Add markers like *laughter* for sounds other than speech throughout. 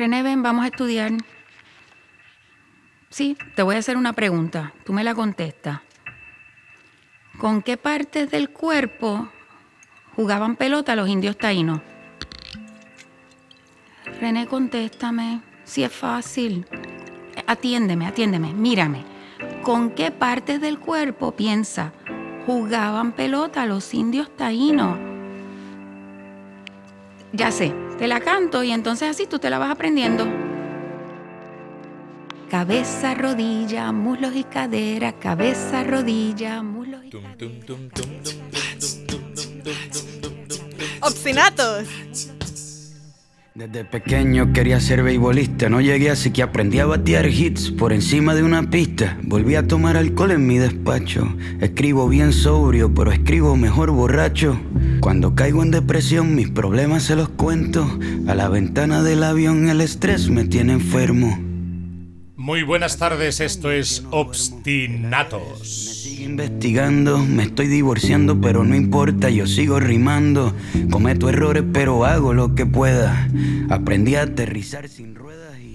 René, ven, vamos a estudiar. Sí, te voy a hacer una pregunta. Tú me la contestas. ¿Con qué partes del cuerpo jugaban pelota los indios taínos? René, contéstame. Si es fácil. Atiéndeme, atiéndeme, mírame. ¿Con qué partes del cuerpo piensa jugaban pelota los indios taínos? Ya sé, te la canto y entonces así tú te la vas aprendiendo. Cabeza, rodilla, muslos y cadera, cabeza, rodilla, muslos y cadera. ¡Obstinatos! Desde pequeño quería ser beisbolista, no llegué así que aprendí a batear hits por encima de una pista. Volví a tomar alcohol en mi despacho. Escribo bien sobrio, pero escribo mejor borracho. Cuando caigo en depresión, mis problemas se los cuento. A la ventana del avión el estrés me tiene enfermo. Muy buenas tardes, esto es Obstinatos. Sigo investigando, me estoy divorciando, pero no importa, yo sigo rimando. Cometo errores, pero hago lo que pueda. Aprendí a aterrizar sin ruedas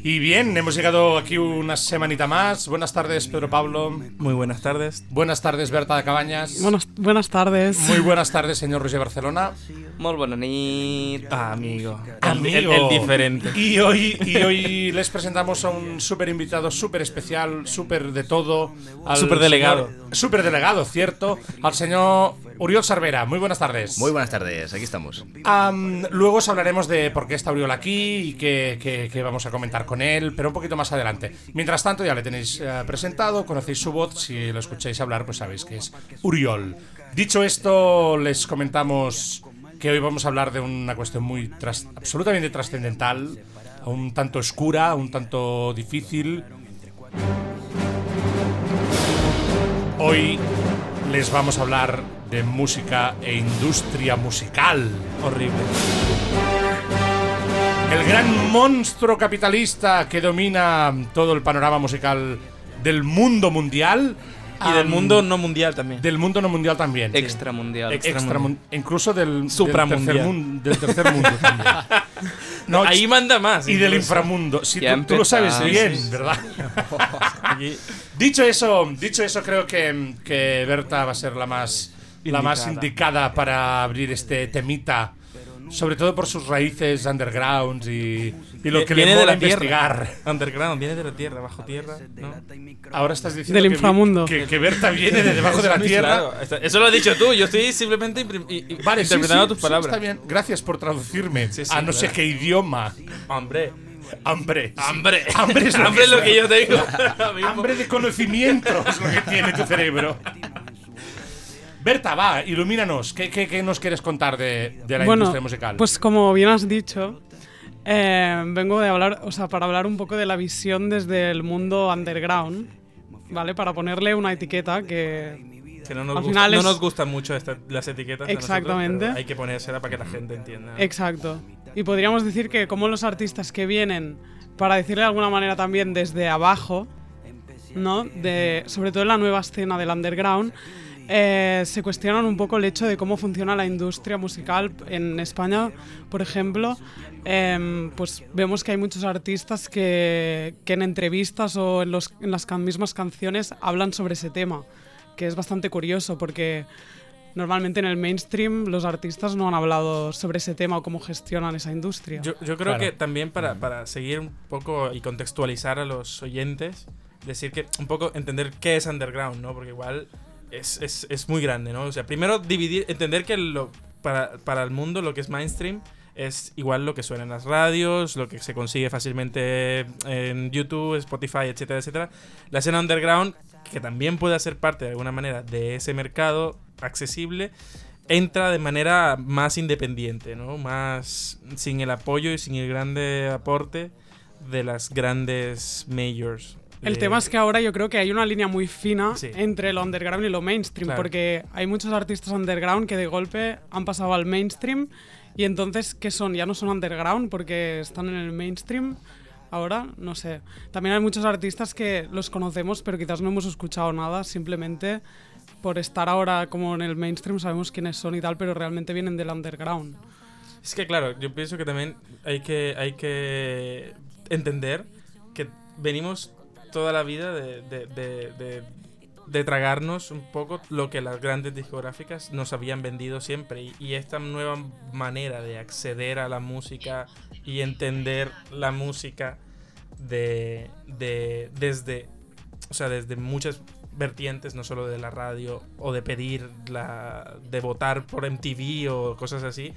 y. Bien, hemos llegado aquí una semanita más. Buenas tardes, Pedro Pablo. Muy buenas tardes. Buenas tardes, Berta de Cabañas. Buenas, buenas tardes. Muy buenas tardes, señor Roger Barcelona. Muy buena. Ah, amigo. El- Amigo. El, el diferente. Y hoy, y hoy les presentamos a un súper invitado, súper especial, súper de todo. al Superdelegado. señor- Superdelegado, cierto. Al señor Uriol Sarvera. Muy buenas tardes. Muy buenas tardes, aquí estamos. Am, luego os hablaremos de por qué está Uriol aquí y qué, qué- qué vamos a comentar con él, pero un poquito más adelante. Mientras tanto, ya le tenéis eh, presentado, conocéis su voz, si lo escucháis hablar, pues sabéis que es Uriol. Dicho esto, les comentamos que hoy vamos a hablar de una cuestión muy tras- absolutamente trascendental, un tanto oscura, un tanto difícil. Hoy les vamos a hablar de música e industria musical. Horrible. El gran monstruo capitalista que domina todo el panorama musical del mundo mundial. Y del mundo no mundial también. Del mundo no mundial también. sí. Extramundial. Extra mun- incluso del, del Supramundial. tercer, mun- del tercer mundo *laughs* también. No, Ahí manda más. y del inframundo. Sí, Ya tú, tú lo sabes bien, Sí, sí. ¿verdad? *laughs* Dicho eso, dicho eso, creo que, que Berta va a ser la más, la más Indicada. indicada para abrir este temita. Sobre todo por sus raíces underground y, y lo que viene le de mola la tierra. investigar. Underground, viene de la tierra, bajo tierra. ¿no? Ahora estás diciendo Del que, inframundo. que, que Berta viene de debajo de la tierra. Claro, eso lo has dicho tú. Yo estoy simplemente imprim- y- y- Vale, sí, interpretando sí, tus sí, palabras. está bien. Gracias por traducirme Sí, sí, a no sé qué idioma. Hombre. Hambre. Hambre. Hambre es lo Hambre es lo que yo tengo. *laughs* ahora mismo. Hambre de conocimiento es lo que tiene tu cerebro. Berta, va, ilumínanos. ¿Qué, qué, qué nos quieres contar de, de la bueno, industria musical? pues como bien has dicho, eh, vengo de hablar, o sea, para hablar un poco de la visión desde el mundo underground, ¿vale? Para ponerle una etiqueta que Que no nos, Al gusta- final no es- nos gustan mucho esta- las etiquetas. nosotros, Exactamente. pero hay que ponérsela para que la gente entienda. Exacto. Y podríamos decir que como los artistas que vienen, para decirle de alguna manera también desde abajo, ¿no? De, sobre todo en la nueva escena del underground, eh, se cuestionan un poco el hecho de cómo funciona la industria musical en España, por ejemplo. em, pues vemos que hay muchos artistas que, que en entrevistas o en, los- en las can- mismas canciones hablan sobre ese tema, que es bastante curioso porque normalmente en el mainstream los artistas no han hablado sobre ese tema o cómo gestionan esa industria. Yo, yo creo Claro. que también para, para seguir un poco y contextualizar a los oyentes, decir que un poco entender qué es underground, ¿no? Porque igual es, es, es muy grande, ¿no? O sea, primero dividir, entender que lo, para, para el mundo lo que es mainstream es igual lo que suena en las radios, lo que se consigue fácilmente en YouTube, Spotify, etcétera, etcétera. La escena underground, que también puede ser parte de alguna manera de ese mercado accesible, entra de manera más independiente, ¿no? Más sin el apoyo y sin el grande aporte de las grandes majors. El Eh, tema es que ahora yo creo que hay una línea muy fina Sí. entre lo underground y lo mainstream, Claro. porque hay muchos artistas underground que de golpe han pasado al mainstream y entonces, ¿qué son? Ya no son underground porque están en el mainstream. Ahora, no sé. También hay muchos artistas que los conocemos, pero quizás no hemos escuchado nada, simplemente por estar ahora como en el mainstream sabemos quiénes son y tal, pero realmente vienen del underground. Es que claro, yo pienso que también hay que, hay que entender que venimos toda la vida de, de- de- de- tragarnos un poco lo que las grandes discográficas nos habían vendido siempre. Y, esta nueva manera de acceder a la música y entender la música de- desde, o sea, desde muchas vertientes, no solo de la radio o de pedir la, de votar por MTV o cosas así,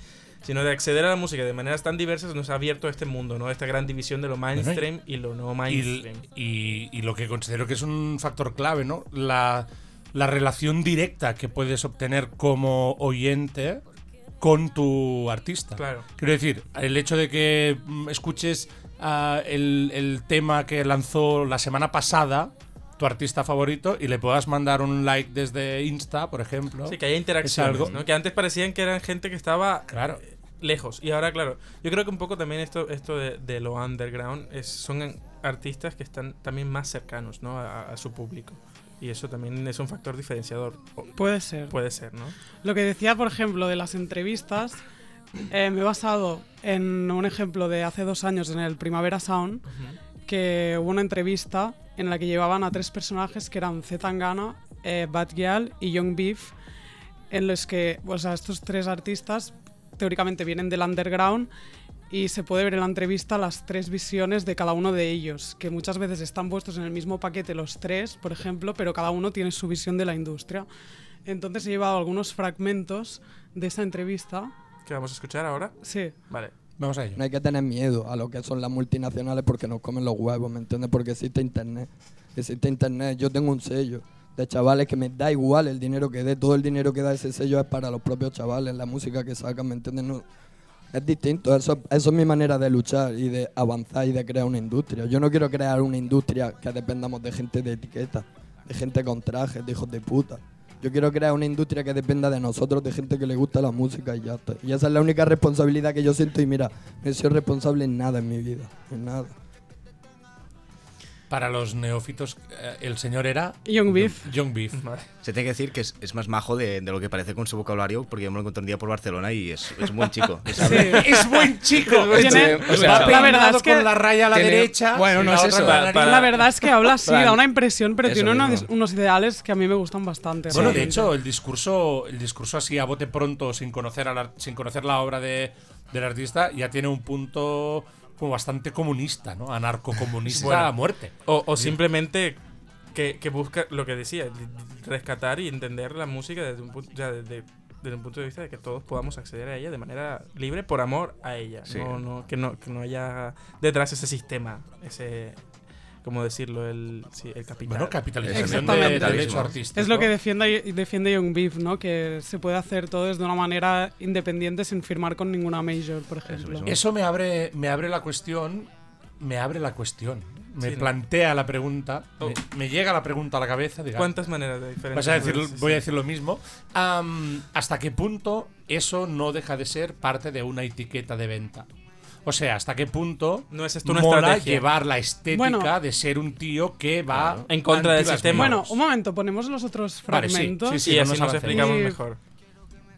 sino de acceder a la música de maneras tan diversas nos ha abierto este mundo, ¿no? Esta gran división de lo mainstream y lo no mainstream. y- y lo que considero que es un factor clave, ¿no? La, la relación directa que puedes obtener como oyente con tu artista. Claro. Quiero decir, el hecho de que mm, escuches ah, el, el tema que lanzó la semana pasada tu artista favorito y le puedas mandar un like desde Insta, por ejemplo. Sí, que haya interacciones, algo- ¿no? Que antes parecían que eran gente que estaba Claro. Lejos. Y ahora, claro, yo creo que un poco también esto, esto de, de lo underground es, son artistas que están también más cercanos ¿no? a, a su público. Y eso también es un factor diferenciador. Puede ser. Puede ser, ¿no? Lo que decía, por ejemplo, de las entrevistas, eh, me he basado en un ejemplo de hace dos años en el Primavera Sound, que hubo una entrevista en la que llevaban a tres personajes que eran Z Tangana, eh, Bad Gyal y Young Beef, en los que o sea, estos tres artistas teóricamente vienen del underground y se puede ver en la entrevista las tres visiones de cada uno de ellos, que muchas veces están puestos en el mismo paquete los tres, por ejemplo, pero cada uno tiene su visión de la industria. Entonces he llevado algunos fragmentos de esa entrevista. ¿Qué vamos a escuchar ahora? Sí. Vale. Vamos a ello. No hay que tener miedo a lo que son las multinacionales porque nos comen los huevos, ¿me entiendes? Porque existe internet. Existe internet. Yo tengo un sello de chavales que me da igual el dinero que dé. Todo el dinero que da ese sello es para los propios chavales, la música que sacan, ¿me entiendes? No, es distinto. Eso, eso es mi manera de luchar y de avanzar y de crear una industria. Yo no quiero crear una industria que dependamos de gente de etiqueta, de gente con trajes, de hijos de puta. Yo quiero crear una industria que dependa de nosotros, de gente que le gusta la música y ya está. Y esa es la única responsabilidad que yo siento. Y mira, no sido responsable en nada en mi vida. En nada. Para los neófitos, eh, el señor era Young Beef. Young Beef. *laughs* Se tiene que decir que es, es más majo de, de lo que parece con su vocabulario, porque yo me lo encontré un día por Barcelona y es, es un *laughs* buen chico. Es- es buen chico. Tiene- o sea, la verdad es que con la raya a la tiene- derecha. bueno, no la es eso. con la para- La verdad es que habla así, da una impresión, pero tiene unos ideales que a mí me gustan bastante. Bueno, de hecho, el discurso, el discurso así a bote pronto, sin conocer, al ar- sin conocer la obra de, del artista, ya tiene un punto como bastante comunista, ¿no? Anarcocomunista Bueno. a muerte. O, o simplemente que, que busca lo que decía, de- de rescatar y entender la música desde un, punto, ya desde, desde un punto de vista de que todos podamos acceder a ella de manera libre por amor a ella. Sí. No, no, que, no, que no haya detrás ese sistema, ese, ¿cómo decirlo? El, sí, el capital. Bueno, capitalización de derecho artístico. Es lo que defiende, defiende Young Beef, ¿no? Que se puede hacer todo desde una manera independiente sin firmar con ninguna major, por ejemplo. Eso me abre, me abre la cuestión. Me abre la cuestión. Me Sí, ¿no? plantea la pregunta. Oh. Me, me llega la pregunta a la cabeza. ¿Cuántas maneras de diferentes? Vas a decir, Sí, sí. voy a decir lo mismo. ¿Hasta qué punto eso no deja de ser parte de una etiqueta de venta? O sea, ¿hasta qué punto No es esto una mola estrategia. llevar la estética Bueno. de ser un tío que va Claro. En contra del sistema. Bueno, un momento, ponemos los otros Vale, sí, fragmentos. sí, sí. y así nos nos explicamos Y- mejor.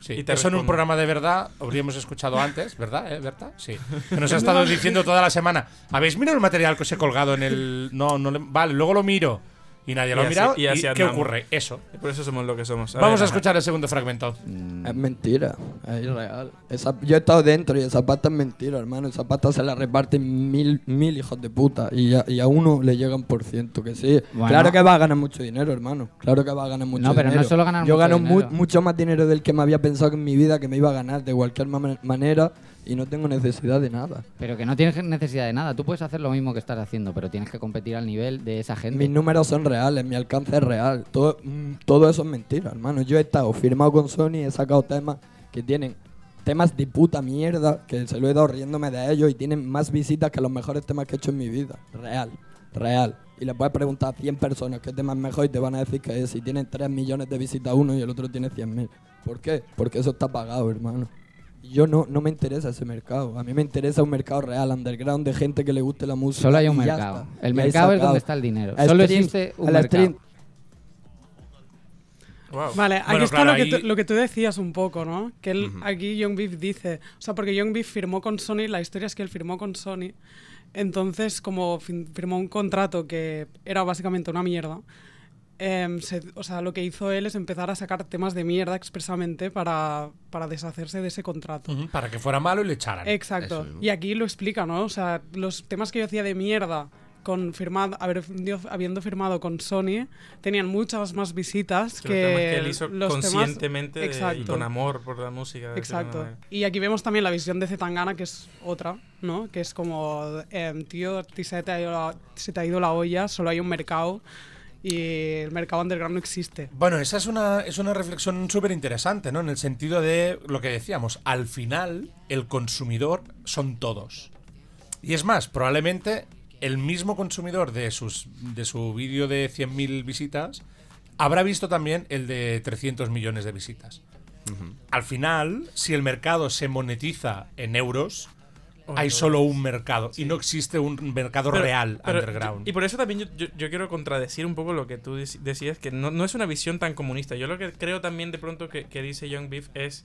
Sí, Y te eso en un respondo. programa de verdad habríamos escuchado antes, ¿verdad? ¿Eh, Berta? Sí. Que nos ha estado diciendo toda la semana. ¿Habéis mirado el material que os he colgado en el.? No, no le- Vale, luego lo miro. Y nadie Y lo ha así- mirado. y ¿Y, así qué andamos. ocurre? Eso. Y por eso somos lo que somos. Vamos ver, a ajá. escuchar el segundo fragmento. Es mentira, es irreal. Esa- yo he estado dentro y esa pasta es mentira, hermano. Esa pasta se la reparten mil, mil hijos de puta y a, y a uno le llega un por ciento. Que sí, Bueno. claro que va a ganar mucho dinero, hermano. Claro que va a ganar mucho No, pero no dinero. es solo ganar Yo mucho gano mu- dinero. mucho más dinero del que me había pensado en mi vida que me iba a ganar de cualquier ma- manera y no tengo necesidad de nada. Pero que no tienes necesidad de nada. Tú puedes hacer lo mismo que estás haciendo, pero tienes que competir al nivel de esa gente. Mis números son reales, mi alcance es real. Todo, mm, todo eso es mentira, hermano. Yo he estado firmado con Sony, he sacado temas que tienen temas de puta mierda, que se lo he dado riéndome de ellos y tienen más visitas que los mejores temas que he hecho en mi vida. Real, real. Y le puedes preguntar a 100 personas qué tema es mejor y te van a decir que es. Si tienen 3 millones de visitas uno y el otro tiene 100 mil. ¿Por qué? Porque eso está pagado, hermano. Yo no, no me interesa ese mercado. A mí me interesa un mercado real, underground, de gente que le guste la música. Solo hay un y ya mercado. está. El mercado es donde está el dinero. A Solo stream, existe un mercado. stream. Wow. Vale, aquí Bueno, está claro, lo, que ahí- tú, lo que tú decías un poco, ¿no? Que él, aquí Young Beef dice, o sea, porque Young Beef firmó con Sony, la historia es que él firmó con Sony Entonces, como firmó un contrato que era básicamente una mierda, em, se- o sea, lo que hizo él es empezar a sacar temas de mierda expresamente para, para deshacerse de ese contrato. Ujú, Para que fuera malo y le echaran. Exacto. Eso. Y aquí lo explica, ¿no? O sea, los temas que yo hacía de mierda con firmado, haber, habiendo firmado con Sony tenían muchas más visitas Que que, los temas que él hizo los temas- conscientemente de- y Exacto. con amor por la música. Exacto. Y aquí vemos también la visión de Zetangana, que es otra, ¿no? Que es como, em, tío, a ti se te, ha ido la, se te ha ido la olla, solo hay un mercado y el mercado underground no existe. Bueno, esa es una, es una reflexión súper interesante, ¿no? En el sentido de lo que decíamos, al final el consumidor son todos. Y es más, probablemente el mismo consumidor de, sus, de su vídeo de 100.000 visitas habrá visto también el de 300 millones de visitas. Al final, si el mercado se monetiza en euros, hay solo un mercado y no existe un mercado Pero- real pero- underground. Y por eso también yo, yo- yo quiero contradecir un poco lo que tú dec- decías, que no, no es una visión tan comunista. Yo lo que creo también de pronto que, que dice Young Beef es...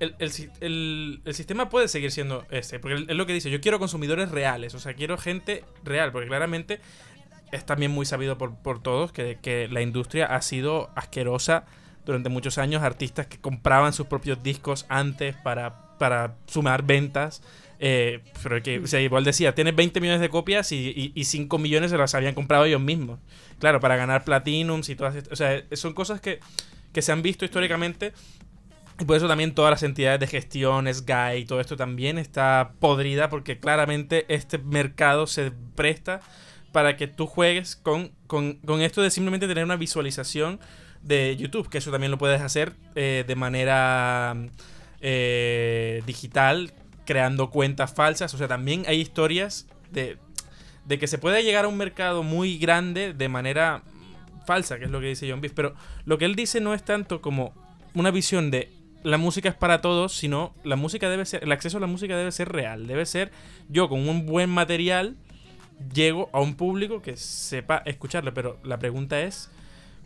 El, el el- el sistema puede seguir siendo este, porque es lo que dice, yo quiero consumidores reales, o sea, quiero gente real, porque claramente es también muy sabido por, por todos que, que la industria ha sido asquerosa durante muchos años, artistas que compraban sus propios discos antes para, para sumar ventas. Eh, pero que, o sea, igual decía, tienes 20 millones de copias y, y, y 5 millones se las habían comprado ellos mismos. Claro, para ganar platinums y todas estas. O sea, son cosas que, que se han visto históricamente. Y por eso también todas las entidades de gestión, SGAI y todo esto también está podrida porque claramente este mercado se presta para que tú juegues con, con, con esto de simplemente tener una visualización de YouTube, que eso también lo puedes hacer eh, de manera eh, digital, creando cuentas falsas. O sea, también hay historias de, de que se puede llegar a un mercado muy grande de manera falsa, que es lo que dice John Beef. Pero lo que él dice no es tanto como una visión de la música es para todos, sino la música debe ser, el acceso a la música debe ser real, debe ser yo con un buen material llego a un público que sepa escucharlo, pero la pregunta es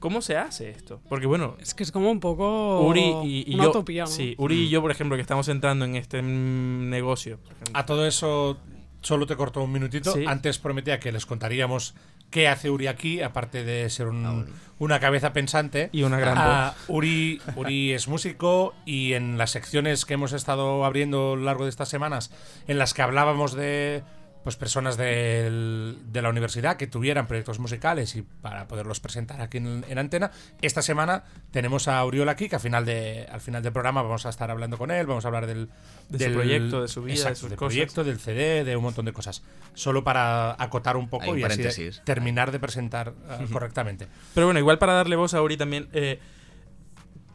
¿cómo se hace esto? Porque bueno, Es que es como un poco Uri y, y una yo, utopía, ¿no? sí, Uri y yo, por ejemplo, que estamos entrando en este negocio. A todo eso solo te corto un minutito. Sí. Antes prometía que les contaríamos qué hace Uri aquí, aparte de ser un- Ah, una cabeza pensante. Y una gran Ah, Uri, Uri *laughs* es músico y en las secciones que hemos estado abriendo a lo largo de estas semanas, en las que hablábamos de pues personas del- de la universidad que tuvieran proyectos musicales y para poderlos presentar aquí en, en antena. Esta semana tenemos a Uriol aquí, que al final, de, al final del programa vamos a estar hablando con él, vamos a hablar del, De su del proyecto, de su vida, de sus del cosas. proyecto, del CD, de un montón de cosas. Solo para acotar un poco un y así de- terminar de presentar ah, correctamente. Pero bueno, igual para darle voz a Uri también, eh,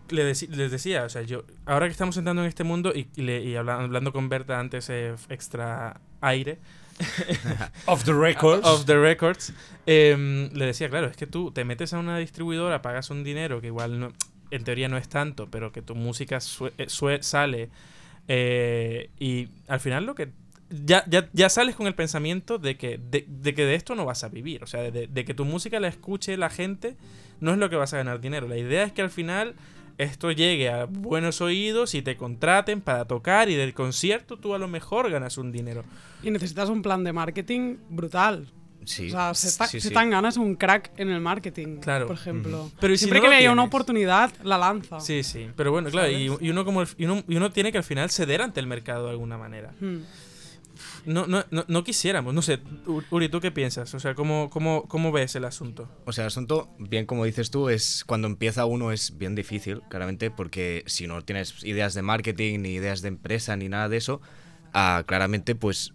les decía, o sea, yo, ahora que estamos entrando en este mundo y, y le- y habla- hablando con Berta antes, eh, extra aire, Off the records. of the records, em, le decía, claro, es que tú te metes a una distribuidora, pagas un dinero que igual no, en teoría no es tanto, pero que tu música eh, sale eh, y al final lo que ya, ya, ya sales con el pensamiento de que de, que de esto no vas a vivir, o sea, de que tu música la escuche la gente no es lo que vas a ganar dinero. La idea es que al final esto llegue a buenos oídos y te contraten para tocar y del concierto tú a lo mejor ganas un dinero. Y necesitas un plan de marketing brutal. Sí. O sea, Zeta- sí, sí. Zetangana es un crack en el marketing, Claro. por ejemplo. Pero ¿y si Siempre no que veía una oportunidad, la lanza. Sí, sí, pero bueno, claro, y, y uno como el- y uno, y uno tiene que al final ceder ante el mercado de alguna manera. Hmm. No, no, no, no quisiéramos, no sé, Uri, ¿tú qué piensas? O sea, ¿cómo, cómo, cómo ves el asunto? O sea, el asunto, bien como dices tú, es cuando empieza uno es bien difícil, claramente, porque si no tienes ideas de marketing, ni ideas de empresa, ni nada de eso, ah, claramente pues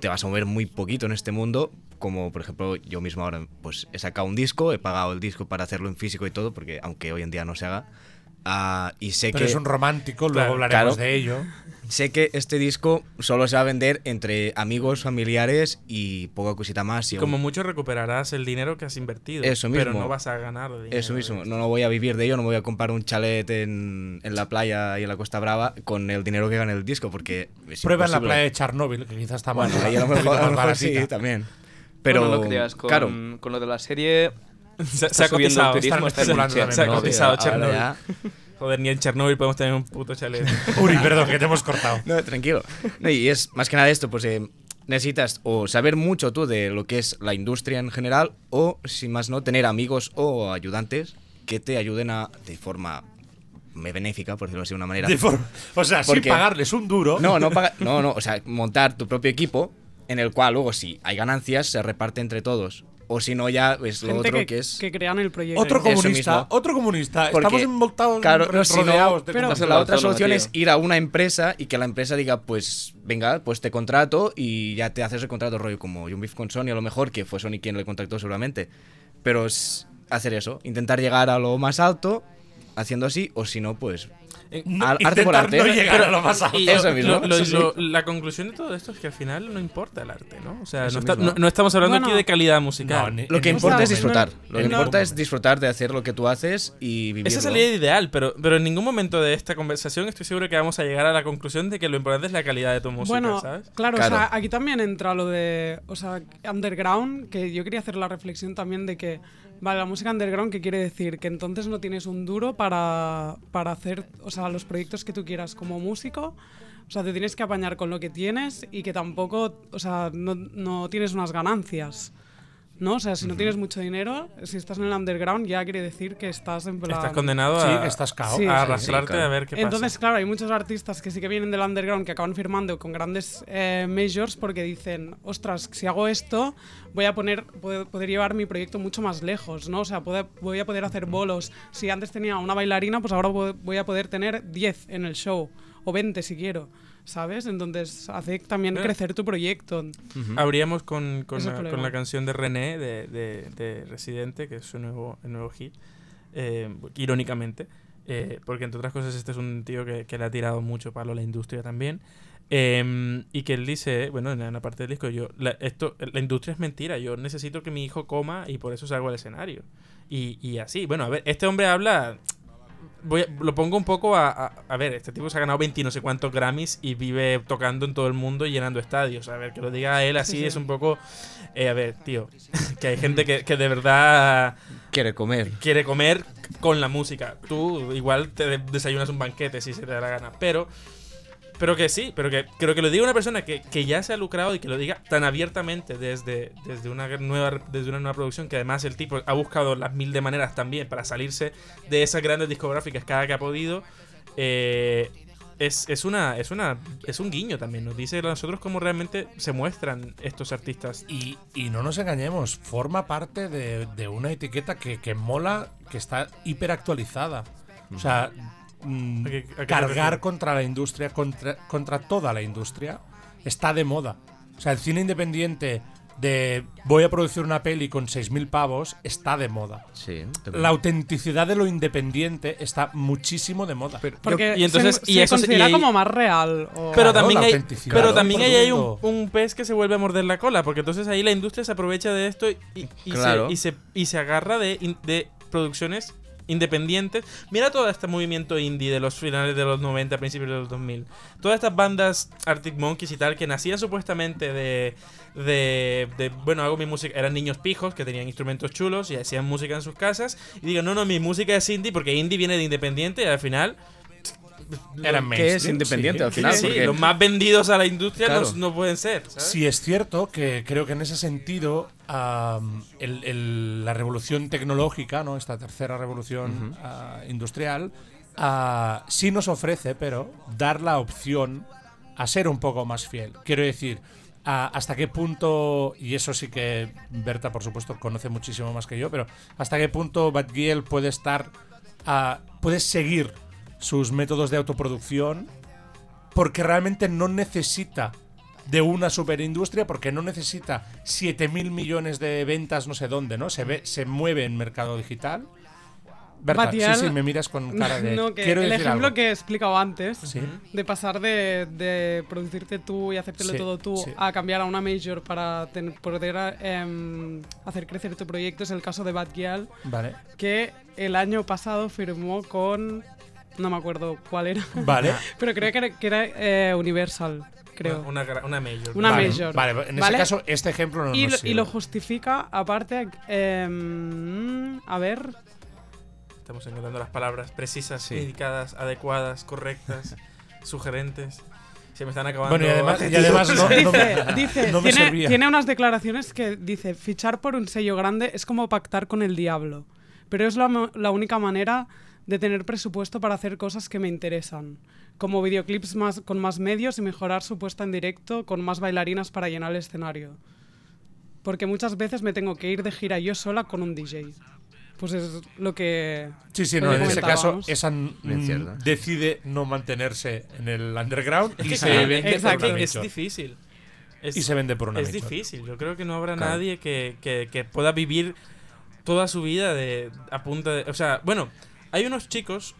te vas a mover muy poquito en este mundo. Como por ejemplo yo mismo ahora pues he sacado un disco, he pagado el disco para hacerlo en físico y todo, porque aunque hoy en día no se haga. Ah, y sé Pero que es un romántico, luego Claro, hablaremos claro. de ello. sé que este disco solo se va a vender entre amigos, familiares y poca cosita más. Y Como aún- mucho recuperarás el dinero que has invertido. Eso Pero mismo. no vas a ganar dinero. Eso mismo, no, no voy a vivir de ello, no me voy a comprar un chalet en, en la playa y en la Costa Brava con el dinero que gane el disco, porque es Prueba en la playa de Chernobyl, que quizás está más, Bueno, ahí a lo *laughs* mejor, a lo mejor sí, también. Pero, Bueno, lo que digas con, claro, con lo de la serie. Se, se ha subiendo el cotizado. turismo, está Se ha cotizado ahora Chernobyl. ya- Joder, ni en Chernobyl podemos tener un puto chalet. *laughs* Uri, perdón, que te hemos cortado. No, tranquilo. No, y es más que nada esto, pues eh, necesitas o saber mucho tú de lo que es la industria en general o, sin más no, tener amigos o ayudantes que te ayuden a, de forma me benéfica, por decirlo así de una manera. De forma- o sea, sin Porque- pagarles un duro. No, no, paga- no, no, o sea, montar tu propio equipo en el cual luego si hay ganancias se reparte entre todos. O si no ya es lo Gente otro que, que, es... que crean el proyecto. Otro comunista, otro comunista. Porque, Estamos envoltados, claro, no, si no, de pero- la otra solución tío. es ir a una empresa y que la empresa diga, pues, venga, pues te contrato y ya te haces el contrato rollo como Young Beef con Sony, a lo mejor, que fue Sony quien le contactó seguramente. Pero es hacer eso, intentar llegar a lo más alto haciendo así, o si no, pues, No, al- arte por intentar arte. no llegar Pero- a lo más alto. Y Eso mismo, lo- lo- sí, lo- la conclusión de todo esto es que al final no importa el arte, ¿no? O sea, no, está- mismo. no- no estamos hablando Bueno. aquí de calidad musical. No, ni- Lo que importa es disfrutar. Lo que importa es disfrutar de hacer lo que tú haces y vivirlo. Esa es la idea ideal, pero, pero en ningún momento de esta conversación estoy seguro que vamos a llegar a la conclusión de que lo importante es la calidad de tu música, Bueno, ¿sabes? claro, Claro. o sea, aquí también entra lo de, o sea, underground, que yo quería hacer la reflexión también de que, vale, la música underground, ¿qué quiere decir? Que entonces no tienes un duro para, para hacer, o sea, los proyectos que tú quieras como músico, o sea, te tienes que apañar con lo que tienes y que tampoco, o sea, no, no tienes unas ganancias. ¿No? O sea, si no tienes mucho dinero, si estás en el underground, ya quiere decir que estás en plan. Estás condenado Sí, a, que estás cao. Sí, a sí, arrastrarte sí, claro. a ver qué Entonces, pasa. claro, hay muchos artistas que sí que vienen del underground que acaban firmando con grandes eh, majors porque dicen, ostras, si hago esto, voy a poner, poder, poder llevar mi proyecto mucho más lejos, ¿no? O sea, poder- voy a poder hacer bolos. Si antes tenía una bailarina, pues ahora vo- voy a poder tener 10 en el show, o 20 si quiero, ¿sabes? Entonces, hace también Eh. crecer tu proyecto. Abríamos con, con, la, problema. con la canción de René de, de- de Residente, que es su nuevo, el nuevo hit, eh, irónicamente, eh, porque entre otras cosas este es un tío que, que le ha tirado mucho palo a la industria también. eh, y que él dice, bueno, en la parte del disco, yo, la, esto, la industria es mentira, yo necesito que mi hijo coma y por eso salgo al escenario. Y, y así, bueno, a ver, este hombre habla, voy a- lo pongo un poco a, a, a ver, este tipo se ha ganado 20 y no sé cuántos Grammys y vive tocando en todo el mundo y llenando estadios. A ver, que lo diga él así Sí, sí. es un poco, eh, a ver, tío, *laughs* que hay gente que, que de verdad Quiere comer. quiere comer con la música. Tú igual te de- desayunas un banquete si se te da la gana, pero pero que sí, pero que creo que lo diga una persona que, que ya se ha lucrado y que lo diga tan abiertamente desde, desde, una nueva, desde una nueva producción, que además el tipo ha buscado las mil de maneras también para salirse de esas grandes discográficas cada que ha podido. eh, es, es una es una es un guiño también nos dice a nosotros cómo realmente se muestran estos artistas Y, y no nos engañemos, forma parte de, de una etiqueta que, que mola, que está hiperactualizada. O sea, mm, ¿A qué- a qué te cargar contra la industria, contra, contra toda la industria, está de moda. O sea, el cine independiente de voy a producir una peli con 6.000 pavos está de moda. Sí. La autenticidad de lo independiente está muchísimo de moda. Porque y entonces- se, y se eso se- y considera como más real. o- Pero Claro, también hay, autenticidad, pero también ahí hay un, pez que se vuelve a morder la cola, porque entonces ahí la industria se aprovecha de esto y, y- Claro. se, y, se, y se agarra de, de producciones independientes. Mira todo este movimiento indie de los finales de los 90, principios de los 2000. Todas estas bandas Arctic Monkeys y tal que nacían supuestamente de, de, de, bueno, hago mi música, eran niños pijos que tenían instrumentos chulos y hacían música en sus casas y digan, no, no, mi música es indie porque indie viene de independiente y al final Eran que es independiente sí. al final. Sí, porque- los más vendidos a la industria Claro. no, no pueden ser. ¿sabes? Sí, es cierto que creo que en ese sentido am, el- el- la revolución tecnológica, ¿no? esta tercera revolución ah, industrial, ah, sí nos ofrece, pero dar la opción a ser un poco más fiel. Quiero decir, hasta qué punto, y eso sí que Berta, por supuesto, conoce muchísimo más que yo, pero hasta qué punto Bad Giel puede estar, ah, puede seguir sus métodos de autoproducción porque realmente no necesita de una superindustria, porque no necesita 7.000 millones de ventas no sé dónde, ¿no? Se, ve, se mueve en mercado digital. Berta, Batial- sí, sí, me miras con cara de... *laughs* No, que Quiero el decir ejemplo algo. que he explicado antes, Sí. de pasar de, de producirte tú y hacértelo Sí, todo tú a cambiar a una major para ten- poder em, hacer crecer tu proyecto es el caso de Bad Gyal, Vale, que el año pasado firmó con... No me acuerdo cuál era, vale. *laughs* pero creo que era, que era, eh, Universal, creo. Una, gra- una major. Una vale, major. Vale, en ¿Vale? ese caso, este ejemplo no y, nos lo, y lo justifica, aparte, em, a ver, Estamos encontrando las palabras precisas, Sí. indicadas, adecuadas, correctas, *laughs* sugerentes. se me están acabando. Bueno, y además, y *laughs* además no, no Dice, me- dice, no me tiene, servía. tiene unas declaraciones que dice, fichar por un sello grande es como pactar con el diablo, pero es la, mo- la única manera de tener presupuesto para hacer cosas que me interesan, como videoclips más, con más medios y mejorar su puesta en directo con más bailarinas para llenar el escenario. Porque muchas veces me tengo que ir de gira yo sola con un DJ. Pues es lo que... Sí, sí, no, en ese caso, esa decide no mantenerse en el underground y que se claro, vende es, por exacto. una que es difícil. Es- Y se vende por una Es difícil. Yo creo que no habrá Claro. nadie que, que- que pueda vivir toda su vida de a punta de. O sea, bueno, hay unos chicos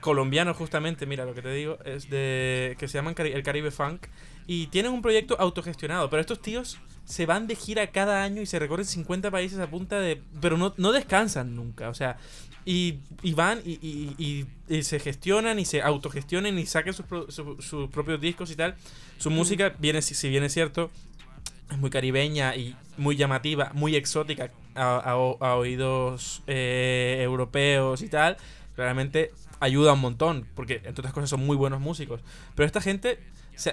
colombianos justamente, mira lo que te digo, es de que se llaman Cari- el Caribe Funk y tienen un proyecto autogestionado, pero estos tíos se van de gira cada año y se recorren 50 países a punta de pero no, no descansan nunca, o sea, y, y van y, y- se gestionan y se autogestionan y sacan sus, pro- su- sus propios discos y tal. Su música, viene, si si bien es cierto, es muy caribeña y muy llamativa, muy exótica a, a o- a oídos eh, europeos y tal, claramente ayuda un montón, porque entre otras cosas son muy buenos músicos. Pero esta gente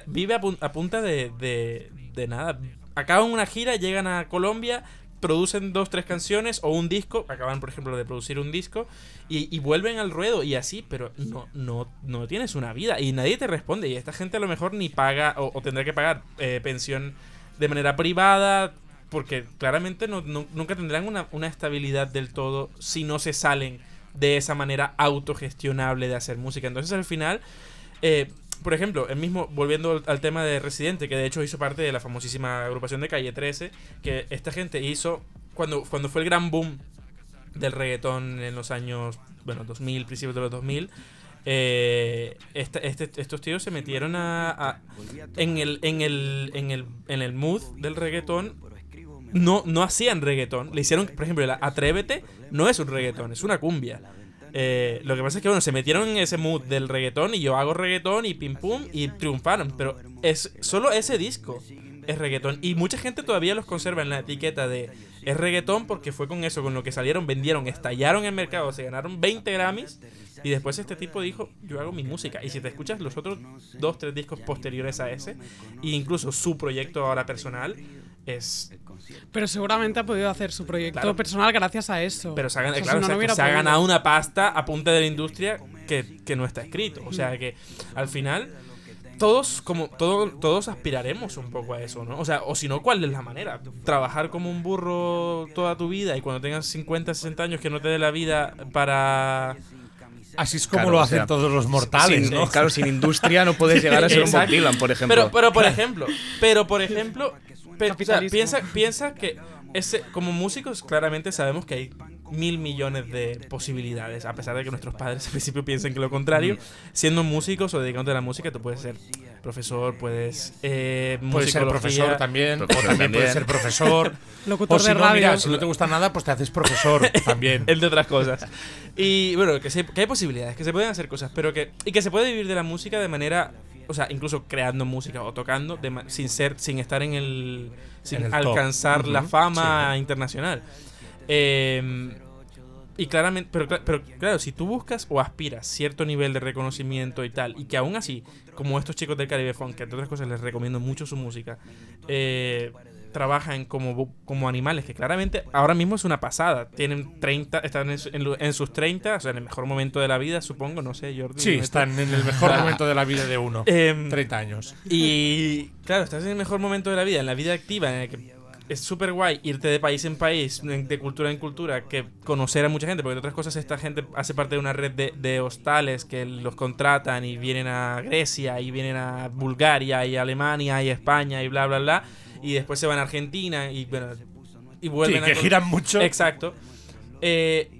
vive a, pun- a punta de, de, de nada. Acaban una gira, llegan a Colombia, producen dos, tres canciones o un disco, acaban por ejemplo de producir un disco y, vuelven al ruedo y así, pero no, no, no tienes una vida y nadie te responde y esta gente a lo mejor ni paga o, tendrá que pagar eh, pensión de manera privada porque claramente no- nunca tendrán una, una estabilidad del todo si no se salen de esa manera autogestionable de hacer música. Entonces al final, eh, por ejemplo, el mismo, volviendo al, tema de Residente, que de hecho hizo parte de la famosísima agrupación de Calle 13, que esta gente hizo, cuando, cuando fue el gran boom del reggaetón en los años, bueno, 2000, principios de los 2000, eh, este- estos tíos se metieron a, a- en, el, en, el, en, el, en el mood del reggaetón. No, no hacían reggaetón. Le hicieron, por ejemplo, la Atrévete no es un reggaetón, es una cumbia. Eh, lo que pasa es que, bueno, se metieron en ese mood del reggaetón y yo hago reggaetón y pim pum y triunfaron. Pero es solo ese disco es reggaetón. Y mucha gente todavía los conserva en la etiqueta de es reggaetón porque fue con eso, con lo que salieron, vendieron, estallaron el mercado, se ganaron 20 Grammys. Y después este tipo dijo, yo hago mi música. Y si te escuchas los otros dos, tres discos posteriores a ese, e incluso su proyecto ahora personal, es... Pero seguramente ha podido hacer su proyecto Claro. personal gracias a eso. Pero se ha, gan- O sea, claro, si no, no exacto, hubiera se ha podido. ganado una pasta a punta de la industria que, que no está escrito. O sea que al final todos como todo- todos aspiraremos un poco a eso, ¿no? O sea, o si no, ¿cuál es la manera? Trabajar como un burro toda tu vida y cuando tengas 50, 60 años que no te dé la vida para Así es como Claro, lo o hacen sea, todos los mortales, Sin- ¿no? Claro, sin industria no *laughs* puedes llegar a ser un Bob. Dylan, por ejemplo. Pero, pero por ejemplo, pero por ejemplo, o sea, piensa, piensa que ese, como músicos claramente sabemos que hay mil millones de posibilidades, a pesar de que nuestros padres al principio piensen que lo contrario. Siendo músicos o dedicándote a la música, tú puedes ser profesor, puedes eh, Puedes ser profesor también, o Profesor también puedes también. ser profesor. *laughs* Locutor o si de no, radio. mira, si no te gusta nada, pues te haces profesor *laughs* también. entre otras cosas. Y bueno, que, se- que hay posibilidades, que se pueden hacer cosas, pero que y que se puede vivir de la música de manera, o sea, incluso creando música o tocando de sin ser sin estar en el sin En el top. alcanzar la fama internacional. Eh, y claramente, pero, cla- pero claro, si tú buscas o aspiras cierto nivel de reconocimiento y tal, y que aún así, como estos chicos del Caribe Funk, que entre otras cosas les recomiendo mucho su música, eh, trabajan como, como animales, que claramente ahora mismo es una pasada. Tienen 30, están en, en en sus 30, o sea, en el mejor momento de la vida, supongo, no sé, Jordi. Sí, ¿no? están en el mejor *laughs* momento de la vida de uno. Em, 30 años. y claro, estás en el mejor momento de la vida, en la vida activa, en el que es súper guay irte de país en país, de cultura en cultura, que conocer a mucha gente, porque de otras cosas esta gente hace parte de una red de, de hostales que los contratan y vienen a Grecia y vienen a Bulgaria y Alemania y España y bla, bla, bla, y después se van a Argentina y bueno, y vuelven Sí, a... que giran mucho. Exacto. Eh,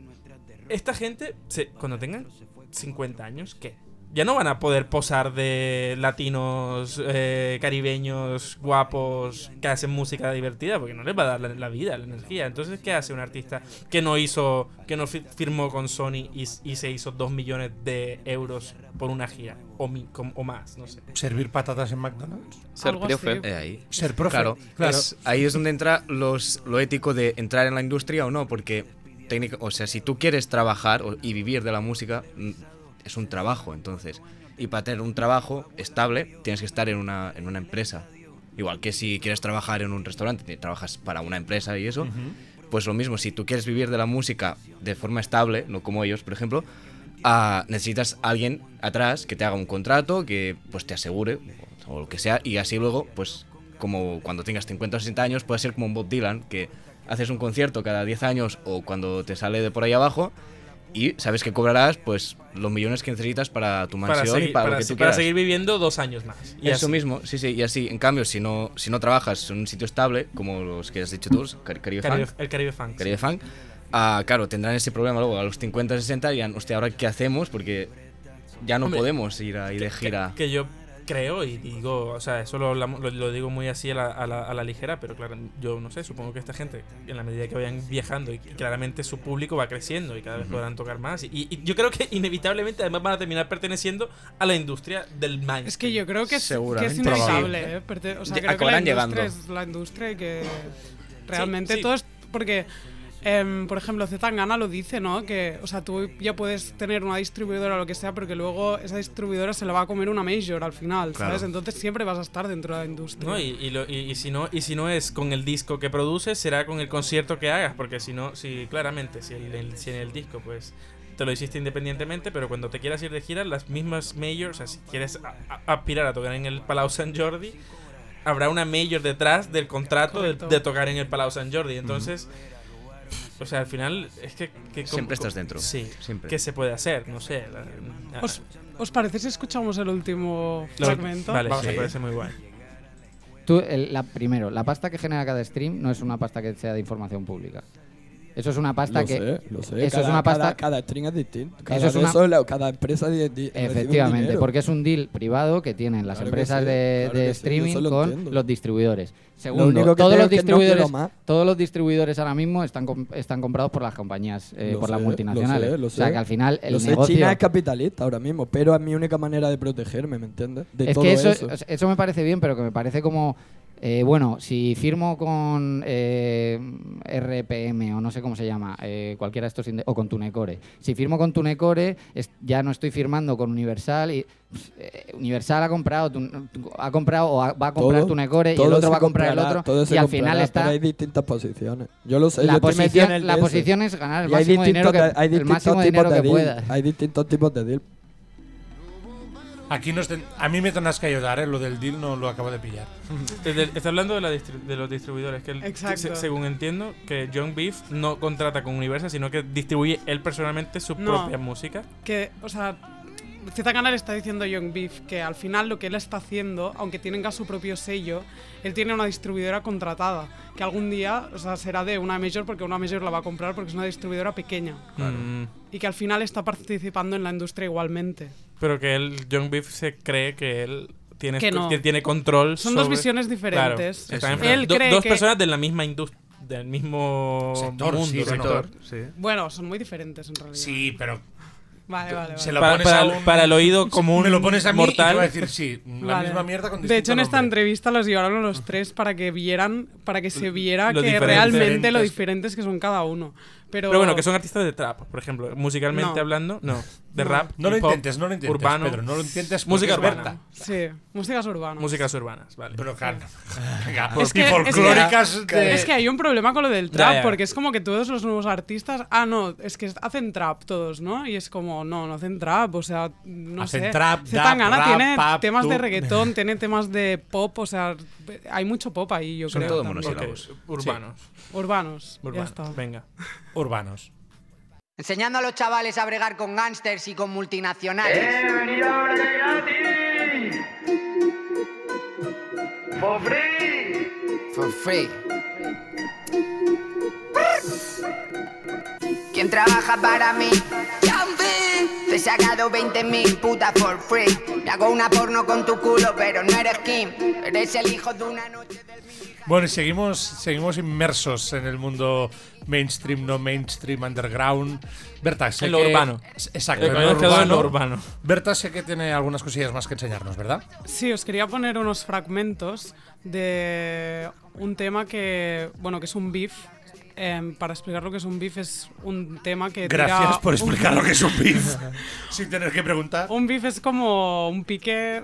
esta gente, se- cuando tengan 50 años, ¿qué? Ya no van a poder posar de latinos, eh, caribeños, guapos, que hacen música divertida, porque no les va a dar la, la vida, la energía. Entonces, ¿qué hace un artista que no hizo, que no fi- firmó con Sony y, y se hizo 2 millones de euros por una gira? O, mi- com- o más, no sé. Servir patatas en McDonald's. Ser profe. Eh, ahí. Ser profe. Claro, claro. es- ahí es donde entra los, lo ético de entrar en la industria o no, porque técnica, o sea, si tú quieres trabajar y vivir de la música, mm, es un trabajo, entonces. Y para tener un trabajo estable tienes que estar en una, en una empresa. Igual que si quieres trabajar en un restaurante, te- trabajas para una empresa y eso. Pues lo mismo, si tú quieres vivir de la música de forma estable, no como ellos, por ejemplo, ah, necesitas a alguien atrás que te haga un contrato, que pues te asegure o lo que sea, y así luego, pues como cuando tengas 50 o 60 años, puede ser como un Bob Dylan, que haces un concierto cada 10 años o cuando te sale de por ahí abajo y sabes que cobrarás pues los millones que necesitas para tu mansión Para, seguir, y para, para lo que tú para seguir viviendo dos años más. Y Eso así. mismo, sí, sí, y así. En cambio, si no, si no trabajas en un sitio estable, como los que has dicho tú, Cari- Caribe, Caribe- Funk, el Caribe Funk. Caribe Funk, ah, claro, tendrán ese problema luego a los 50, 60 y dirán, hostia, ¿ahora qué hacemos? Porque ya no Hombre, podemos ir ahí de gira. Que, que yo creo y digo, o sea, eso lo, hablamos- lo, lo digo muy así a la, a, la, a la ligera, pero claro, yo no sé, supongo que esta gente, en la medida que vayan viajando y claramente su público va creciendo y cada vez podrán tocar más. Y, y yo creo que inevitablemente además van a terminar perteneciendo a la industria del mainstream. Es que yo creo que es, que es inevitable. ¿eh? O sea, creo que la industria llegando. es la industria y que realmente sí. todo es. Porque, em, por ejemplo, Zetangana lo dice, ¿no? Que, o sea, tú ya puedes tener una distribuidora o lo que sea, porque luego esa distribuidora se la va a comer una major al final, ¿sabes? Claro. Entonces siempre vas a estar dentro de la industria. ¿no? Y, y, lo- y- y si no y si no es con el disco que produces, será con el concierto que hagas, porque si no, si claramente, si, el, el- si en el disco pues te lo hiciste independientemente, pero cuando te quieras ir de gira, las mismas majors, o sea, si quieres a- a- aspirar a tocar en el Palau Sant Jordi, habrá una major detrás del contrato de, tocar en el Palau Sant Jordi. Entonces, o sea, al final es que... que Siempre estás dentro. Sí. Siempre. ¿Qué se puede hacer? No sé. la- ¿Os, ¿Os parece si escuchamos el último lo- fragmento? Vale, Vamos me a parece muy guay. Tú, el- la, primero, la pasta que genera cada stream no es una pasta que sea de información pública. Eso es una pasta lo que. sé, lo sé. Eso cada, es una pasta. Cada, cada string es distinto. Cada, Eso es una- eso, cada empresa di- di- Efectivamente, porque es un deal privado que tienen las Claro empresas sí, de, claro de que sí, yo streaming lo con entiendo. los distribuidores. Lo Segundo, que todos los no distribuidores, todos los distribuidores ahora mismo están com- están comprados por las compañías, eh, Lo por las multinacionales. lo sé, lo o sea que al final el Lo sé, negocio China es capitalista ahora mismo, pero es mi única manera de protegerme, ¿me entiendes? De es todo que eso, eso me parece bien, pero que me parece como. Eh, bueno, si firmo con eh, RPM o no sé cómo se llama, eh, cualquiera de estos, o con Tunecore. Si firmo con Tunecore, es- ya no estoy firmando con Universal y eh, Universal ha comprado, ha comprado o va a comprar Todo- Tunecore y el otro va a comprar el otro y al final está pero hay distintas posiciones. Yo lo sé, la yo posición, la posición es ganar el Y máximo dinero que, hay el máximo dinero de que deal. puedas. Hay distintos tipos de deal. Aquí nos ten- a mí me tendrás que ayudar, ¿eh? Lo del deal no lo acabo de pillar. *laughs* Está hablando de, la de los distribuidores, que, el- se- según entiendo, que John Beef no contrata con Universal, sino que distribuye él personalmente su No. propia música. que, o sea, Zetangana le está diciendo a Young Beef que al final lo que él está haciendo, aunque tenga su propio sello, él tiene una distribuidora contratada, que algún día, o sea, será de una major porque una major la va a comprar porque es una distribuidora pequeña Mm, y que al final está participando en la industria igualmente. pero que él, John Beef se cree que él tiene, Que no. que tiene control Son dos visiones Claro, diferentes. Él. Do- cree dos que- personas de la misma industria, del mismo Sector, mundo, sí, bueno. sector. Sí. Bueno, son muy diferentes en realidad. Sí, pero Vale, vale, vale. se lo Para- pones para el- un- para el oído común Me lo pones a mí y te mortal. a decir sí, la Vale. misma mierda con De hecho, en esta nombre. entrevista los llevaron los tres para que vieran, para que se viera Lo que diferente. realmente lo Diferentes. diferentes que son cada uno. Pero, Pero bueno, que son artistas de trap, por ejemplo. Musicalmente No. hablando, no. De No. rap. No lo hip hop, intentes, no lo intentes, Urbano. Pedro, no lo intentes. Música urbana. Berta. Sí, músicas urbanas. Músicas urbanas, vale. Pero claro. *laughs* Venga, Es que- es que- folclóricas de- Es que hay un problema con lo del trap, porque es como que todos los nuevos artistas. Ah, no, es que hacen trap todos, ¿no? Y es como, no, no hacen trap, o sea, no Hacen sé. trap, Zetangana dap, tiene rap, pop, temas de *laughs* reggaetón, tiene temas de pop, o sea, hay mucho pop ahí, yo Son creo. todo también. monosílabos. Urbanos. Urbanos, ya Urbanos. está. Venga. urbanos. Enseñando a los chavales a bregar con gángsters y con multinacionales. For free. ¿Quién trabaja para mí? Te he sacado 20 mil putas for free. Te hago una porno con tu culo, pero no eres Kim. Eres el hijo de una noche del Bueno, y seguimos, seguimos inmersos en el mundo mainstream, no mainstream, underground. Berta, sé En lo que- urbano. Exacto, en lo urbano. urbano. Berta sé que tiene algunas cosillas más que enseñarnos, ¿verdad? Sí, os quería poner unos fragmentos de un tema que, bueno, que es un beef em, para explicar lo que es un beef es un tema que tira Gracias por un- explicar lo que es un beef. *laughs* sin tener que preguntar. Un beef es como un pique,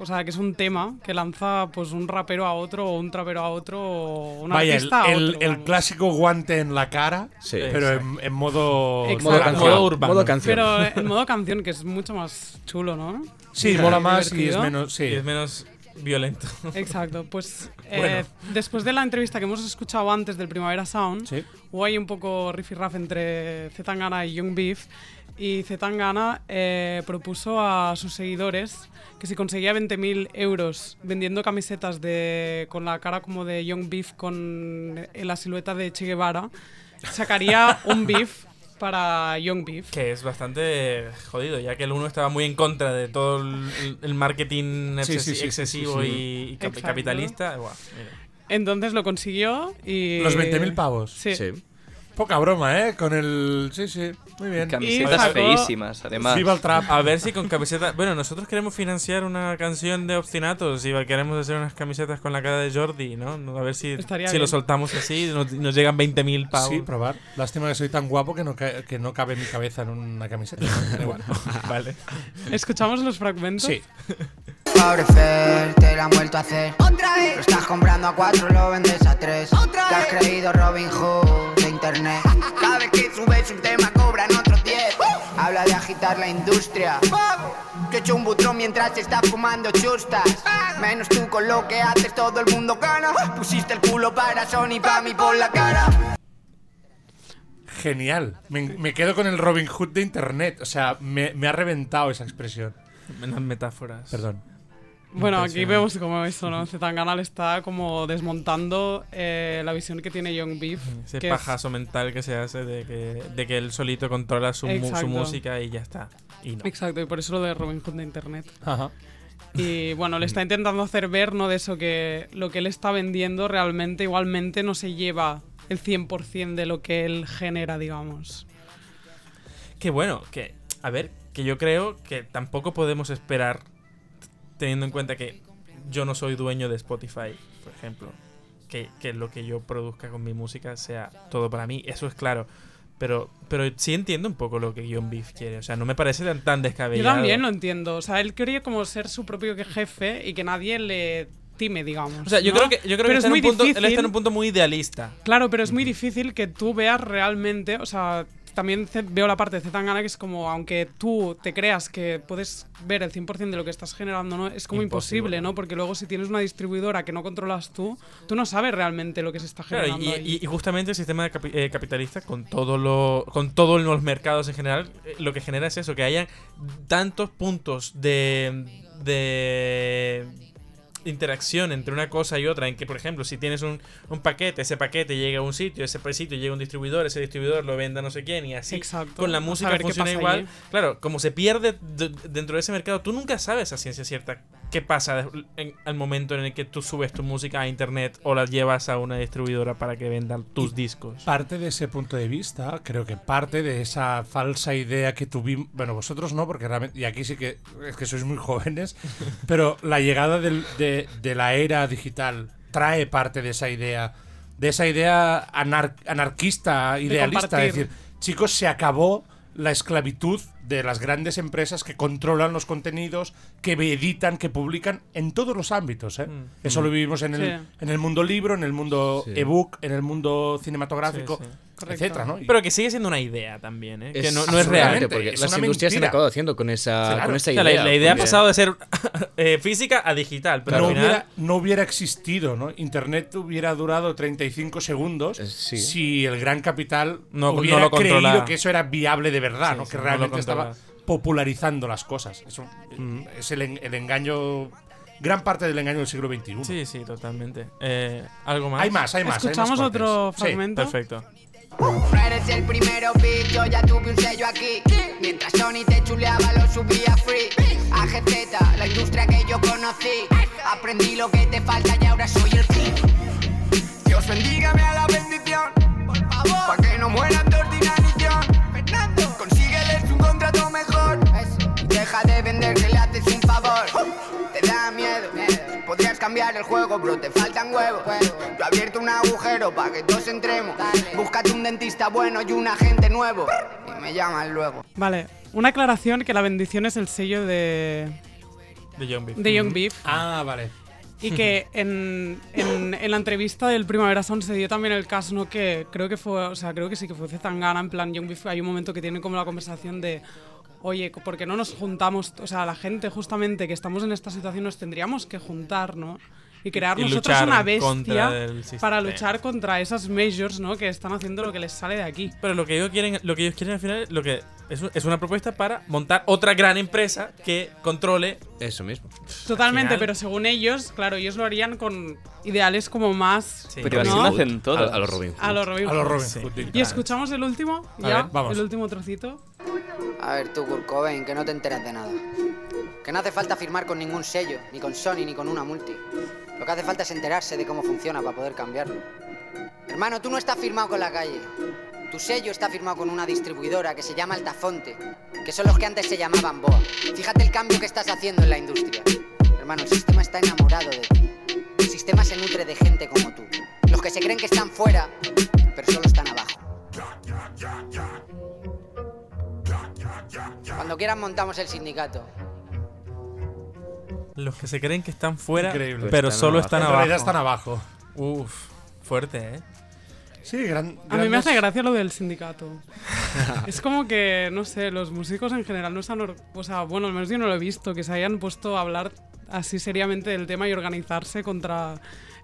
o sea, que es un tema que lanza pues un rapero a otro o un trapero a otro o un Vaya, el, artista a el- otro. el vamos. clásico guante en la cara, Sí. pero en, en modo. Modo Modo canción. urbano. Modo canción. Pero en modo canción, que es mucho más chulo, ¿no? Sí, Y mola más y es menos. Sí. Y es menos violento. Exacto, pues eh, Bueno. después de la entrevista que hemos escuchado antes del Primavera Sound, Sí. hubo ahí un poco riff-raff entre Zetangana y Young Beef. Y Zetangana eh, propuso a sus seguidores que si conseguía 20.000 euros vendiendo camisetas de, con la cara como de Young Beef con eh, la silueta de Che Guevara, sacaría un beef para Young Beef. Que es bastante jodido, ya que el uno estaba muy en contra de todo el, el marketing Sí, sí, excesi- sí, sí, excesivo sí, y, y cap- Exacto. capitalista. Buah, mira. Entonces lo consiguió y... Los 20.000 pavos. Sí. Poca broma, ¿eh? Con el. Sí, sí. Muy bien. Camisetas sacó- feísimas, además. Viva el trap. A ver si con camiseta. Bueno, nosotros queremos financiar una canción de obstinatos y queremos hacer unas camisetas con la cara de Jordi, ¿no? A ver si, Estaría si lo soltamos así nos, nos llegan 20.000 pavos. Sí, probar. Lástima que soy tan guapo que no, ca- que no cabe mi cabeza en una camiseta. Da igual. *laughs* vale. ¿Escuchamos los fragmentos? Sí. Pobre Fer, te la han vuelto a hacer. Otra vez. Lo estás comprando a cuatro, lo vendes a tres. Otra te has creído Robin Hood internet. Cada vez que subes un tema cobran otros 10. Habla de agitar la industria. Yo echo un butrón mientras estás fumando chustas. Menos tú con lo que haces, todo el mundo gana. Pusiste el culo para Sony, pa' mí por la cara. Genial. Me, me quedo con el Robin Hood de internet. O sea, me, me ha reventado esa expresión. Menos metáforas. Perdón. Bueno, aquí vemos como eso, ¿no? Zetangana le está como desmontando eh, la visión que tiene Young Beef. Ese que es- pajazo mental que se hace de que, de que él solito controla su, mu- su Exacto. música y ya está. Y no. Exacto, y por eso lo de Robin Hood de Internet. Ajá. Y bueno, le está intentando hacer ver, ¿no? De eso que lo que él está vendiendo realmente igualmente no se lleva el 100% de lo que él genera, digamos. Que bueno, que, a ver, que yo creo que tampoco podemos esperar, teniendo en cuenta que yo no soy dueño de Spotify, por ejemplo, que, que lo que yo produzca con mi música sea todo para mí, eso es claro. Pero, pero sí entiendo un poco lo que John Beef quiere, o sea, no me parece tan, tan Yo descabellado. también lo entiendo. O sea, él quería como ser su propio jefe y que nadie le time, digamos. O sea, yo ¿no? creo que, yo creo que es está en muy un punto, él está en un punto muy idealista. Claro, pero es muy difícil que tú veas realmente, o sea, también veo la parte de Zetangana que es como, aunque tú te creas que puedes ver el 100% de lo que estás generando, ¿no? Es como Imposible. imposible, ¿no? Porque luego si tienes una distribuidora que no controlas tú, tú no sabes realmente lo que se está Claro, generando. y, ahí. y- y justamente el sistema de capi- eh, capitalista, con todo lo, con todos los mercados en general, eh, lo que genera es eso, que hayan tantos puntos de, de interacción entre una cosa y otra, en que, por ejemplo, si tienes un, un paquete, ese paquete llega a un sitio, ese sitio llega a un distribuidor, ese distribuidor lo vende a no sé quién, y así Exacto. con la música funciona igual. Claro, como se pierde dentro de ese mercado, tú nunca sabes a ciencia cierta qué pasa en- al momento en el que tú subes tu música a internet o la llevas a una distribuidora para que vendan tus discos. Parte de ese punto de vista, creo que parte de esa falsa idea que tuvimos, bueno, vosotros no, porque realmente, y aquí sí que es que sois muy jóvenes, *laughs* pero la llegada del- de, de la era digital trae parte de esa idea, de esa idea anar- anarquista, idealista, compartir. es decir, chicos, se acabó la esclavitud de las grandes empresas que controlan los contenidos, que editan, que publican en todos los ámbitos. ¿eh? Mm. Eso lo vivimos en, el, Sí. en el mundo libro, en el mundo Sí. ebook, en el mundo cinematográfico, Sí, etcétera, ¿no? Pero que sigue siendo una idea también, ¿eh? que no, no es real. Realmente, porque es las industrias se han acabado haciendo con esa, Claro. con esa O sea, idea. la, la idea ha pasado de ser *laughs* eh, física a digital, pero no, al final... hubiera, no hubiera existido, ¿no? Internet hubiera durado 35 segundos Eh, sí. si el gran capital No- no hubiera lo creído que eso era viable de verdad, Sí, ¿no? sí, que realmente. Estaba popularizando las cosas. Eso Mm. es el, el engaño, gran parte del engaño del siglo XXI. Sí, sí, totalmente. Eh, ¿Algo más? Hay más, hay más. hay más ¿Escuchamos otro Sí. fragmento? Perfecto. No eres el primero, bitch, yo ya tuve un sello aquí. Mientras Sony te chuleaba, lo subía free. AGZ, la industria que yo conocí. Aprendí lo que te falta y ahora soy el king. Dios bendígame a la bendición. Por favor. Pa' que no mueran de inanición. Deja de vender haces un favor. Te da miedo. Podrías cambiar el juego, bro, te faltan huevos. Yo he abierto un agujero para que todos entremos. Búscate un dentista bueno y un agente nuevo. Y me llaman luego. Vale, una aclaración que la bendición es el sello de, De Young Beef. de Young Beef. Ah, vale. Y que en, en, en la entrevista del Primavera Sound se dio también el caso, ¿no? Que creo que fue, o sea, creo que sí que fue Zetangana, en plan, Young Beef, hay un momento que tienen como la conversación de, oye, ¿por qué no nos juntamos? O sea, la gente justamente que estamos en esta situación nos tendríamos que juntar, ¿no? Y crear Y nosotros luchar una bestia para luchar contra esas majors, ¿no? Que están haciendo lo que les sale de aquí. Pero lo que ellos quieren, lo que ellos quieren al final, lo que es, un- es una propuesta para montar otra gran empresa que controle. Eso mismo. Totalmente, pero según ellos, claro, ellos lo harían con ideales como más... Sí. Pero así ¿No? lo hacen todas. A, a los Robin Hood. A los Robin A los Hood. Robin Sí. Hood. Y claro. escuchamos el último, A ya, ver, vamos. el último trocito. A ver tú, Kurt Cobain, que no te enteras de nada. Que no hace falta firmar con ningún sello, ni con Sony, ni con una multi. Lo que hace falta es enterarse de cómo funciona para poder cambiarlo. Hermano, tú no estás firmado con la calle. Tu sello está firmado con una distribuidora que se llama Altafonte, que son los que antes se llamaban Boa. Fíjate el cambio que estás haciendo en la industria. Hermano, el sistema está enamorado de ti. El sistema se nutre de gente como tú. Los que se creen que están fuera, pero solo están abajo. Cuando quieran montamos el sindicato. Los que se creen que están fuera, Increíble. pero Están solo abajo. están en abajo. realidad están abajo. Uf, fuerte, ¿eh? Sí, gran, A mí me grandes- hace gracia lo del sindicato. *laughs* es como que, no sé, los músicos en general no están... or- O sea, bueno, al menos yo no lo he visto, que se hayan puesto a hablar así seriamente del tema y organizarse contra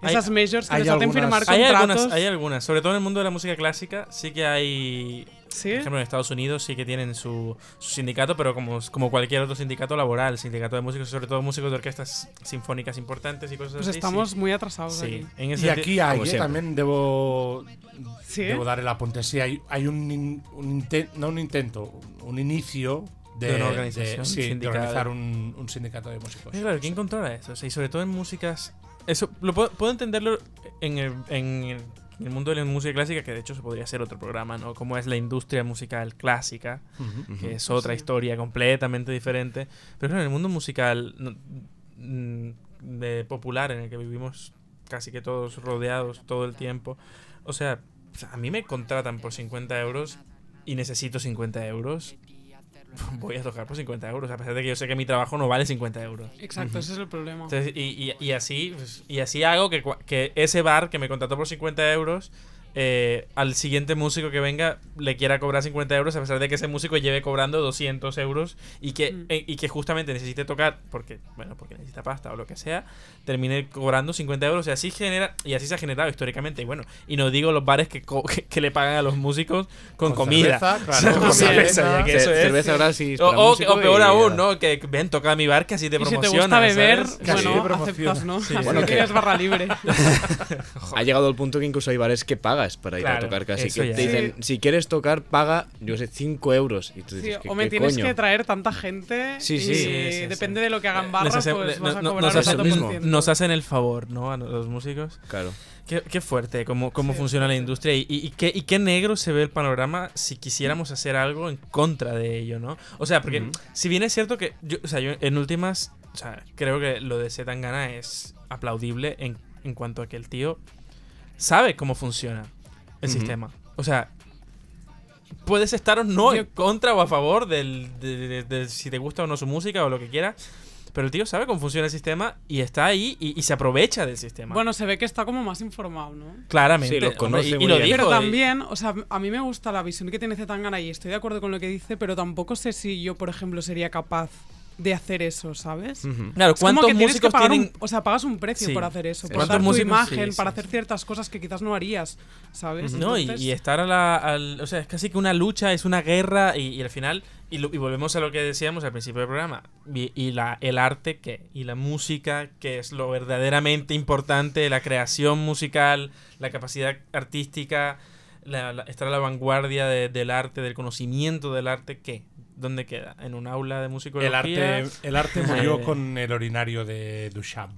Hay- esas majors que hay les hacen algunas- firmar Hay contratos. algunas, hay algunas, sobre todo en el mundo de la música clásica, sí que hay. ¿Sí? Por ejemplo, en Estados Unidos sí que tienen su, su sindicato, pero como, como cualquier otro sindicato laboral, sindicato de músicos, sobre todo músicos de orquestas sinfónicas importantes y cosas Pues así. estamos sí. muy atrasados Sí, aquí. en ese Y aquí hay, eh, también debo, ¿Sí? debo dar el apunte. Sí, hay, hay un, in- un inten- no un intento, un inicio de, De una organización de- sí, de organizar un, un sindicato de músicos. Claro, ¿quién controla eso? O sea, y sobre todo en músicas. Eso lo puedo, puedo entenderlo en el, en el- en el mundo de la música clásica, que de hecho se podría hacer otro programa, ¿no? Como es la industria musical clásica, que es otra historia completamente diferente. Pero claro, en el mundo musical no- mm, de popular, en el que vivimos casi que todos rodeados todo el tiempo, o sea, a mí me contratan por 50 euros y necesito 50 euros. *laughs* Voy a tocar por 50 euros, a pesar de que yo sé que mi trabajo no vale 50 euros. Exacto, ese es el problema. Entonces, y, y- y así pues, y así hago que, que ese bar que me contrató por 50 euros eh, al siguiente músico que venga le quiera cobrar 50 euros a pesar de que ese músico lleve cobrando 200 euros y que, Mm. eh, y que justamente necesite tocar porque bueno porque necesita pasta o lo que sea termine cobrando 50 euros y así genera y así se ha generado históricamente y bueno y no digo los bares que, co- *laughs* que, que le pagan a los músicos con, Con comida cerveza, claro, *laughs* Con con cerveza, cerveza. ya que eso Ce- es. cerveza gratis. o, peor y- aún, ¿no? Que ven, toca mi bar que así te y si te promociona. gusta beber, bueno, promociona. aceptas, ¿no? Sí. Bueno, que barra libre. *laughs* Ha llegado el punto que incluso hay bares que pagas para ir Claro, a tocar casi. Que ya. te dicen, Sí. si quieres tocar, paga, yo sé, 5 euros. Y tú Sí, dices, ¿qué, o me qué tienes coño? que traer tanta gente Sí, y sí. Sí, sí, sí. depende de lo que hagan Les barra, hace- pues no- vas a cobrar nos, mismo. nos hacen el favor, ¿no? A los músicos. Claro. Qué, qué fuerte cómo, cómo funciona la industria y, y- y qué, y qué negro se ve el panorama si quisiéramos hacer algo en contra de ello, ¿no? O sea, porque si bien es cierto que yo, o sea, yo en últimas, o sea, creo que lo de Zetangana es aplaudible en, en cuanto a que el tío sabe cómo funciona el sistema. O sea, puedes estar o no en contra o a favor del, de, de- de si te gusta o no su música o lo que quiera. Pero el tío sabe cómo funciona el sistema y está ahí y, y se aprovecha del sistema. Bueno, se ve que está como más informado, ¿no? claramente. Sí, conoce y, y muy lo dijo. Pero también, o sea, a mí me gusta la visión que tiene Zetangana y estoy de acuerdo con lo que dice, pero tampoco sé si yo, por ejemplo, sería capaz de hacer eso, ¿sabes? Claro, ¿cuántos músicos pagar tienen.? un- o sea, pagas un precio Sí. por hacer eso, por ¿Cuántos dar tu imagen, Sí, para hacer ciertas cosas que quizás no harías, ¿sabes? No, y, Entonces- y estar a la. al- o sea, es casi que una lucha, es una guerra, y, y al final. Y, lo- y volvemos a lo que decíamos al principio del programa. Y, y la, el arte, ¿qué? Y la música, que es lo verdaderamente importante, la creación musical, la capacidad artística, la- la- estar a la vanguardia de- del arte, del conocimiento del arte, ¿qué? ¿Dónde queda? ¿En un aula de musicología? El arte, el arte *laughs* murió con el urinario de Duchamp.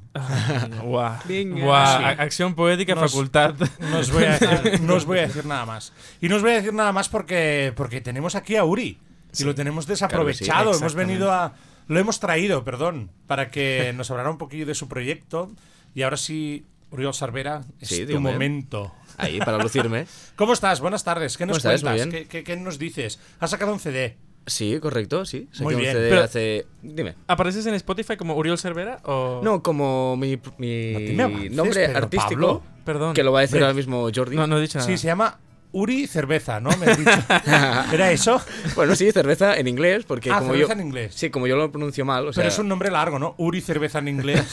Guau. *laughs* Venga. Guau, Sí. a- Acción poética, Nos- facultad. No os voy a decir, *laughs* no os voy a decir nada más. Y no os voy a decir nada más porque, porque tenemos aquí a Uri. Y lo tenemos desaprovechado. Claro sí, hemos venido a. Lo hemos traído, perdón, para que nos hablara un poquillo de su proyecto. Y ahora sí, Uriol Sarvera, es Sí, tu dígame. momento. Ahí, para lucirme. ¿Cómo estás? Buenas tardes. ¿Qué nos cuentas? ¿Qué, qué, qué nos dices? Has sacado un CD. Sí, correcto, sí. Saqué Muy un bien. CD Pero- hace... Dime. ¿Apareces en Spotify como Uriol Cervera o...? No, como mi, mi No te me avances, nombre Pedro artístico, Pablo. Perdón. que lo va a decir Hombre. ahora mismo Jordi. No, no he dicho nada. Sí, se llama Uri Cerveza, ¿no? Me has dicho. *laughs* ¿Era eso? Bueno, sí, cerveza en inglés, porque Ah, como cerveza yo... en inglés. Sí, como yo lo pronuncio mal, o sea... Pero es un nombre largo, ¿no? Uri Cerveza en inglés.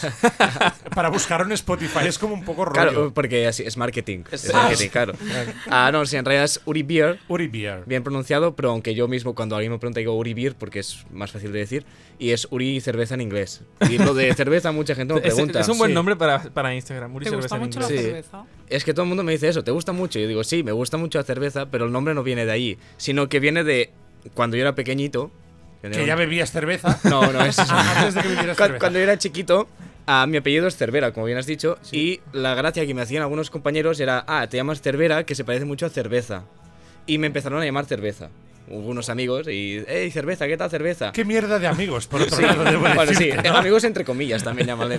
*laughs* Para buscarlo en Spotify es como un poco rollo. Claro, porque así es marketing. Es marketing, claro. Ah, no, sí, en realidad es Uri Beer, Uri Beer. bien pronunciado, pero aunque yo mismo cuando alguien me pregunta digo Uri Beer porque es más fácil de decir, y es Uri cerveza en inglés. Y lo de cerveza mucha gente me *laughs* Es, pregunta. es un buen Sí. nombre para, para Instagram. Uri ¿Te Cerveza gusta en mucho la inglés. Sí. Es que todo el mundo me dice eso, ¿te gusta mucho? Y yo digo, sí, me gusta mucho la cerveza, pero el nombre no viene de ahí, sino que viene de cuando yo era pequeñito. Que ya bebías cerveza. *laughs* No, no es eso. *laughs* Antes de que bebieras Cu- cerveza. Cuando yo era chiquito, ah, mi apellido es Cervera, como bien has dicho, y la gracia que me hacían algunos compañeros era, ah, te llamas Cervera, que se parece mucho a cerveza. Y me empezaron a llamar cerveza. Hubo unos amigos y, hey, cerveza, ¿qué tal cerveza? Qué mierda de amigos, por *laughs* otro Sí. lado, debo bueno, sí, decirte, ¿no? amigos entre comillas también llamarle.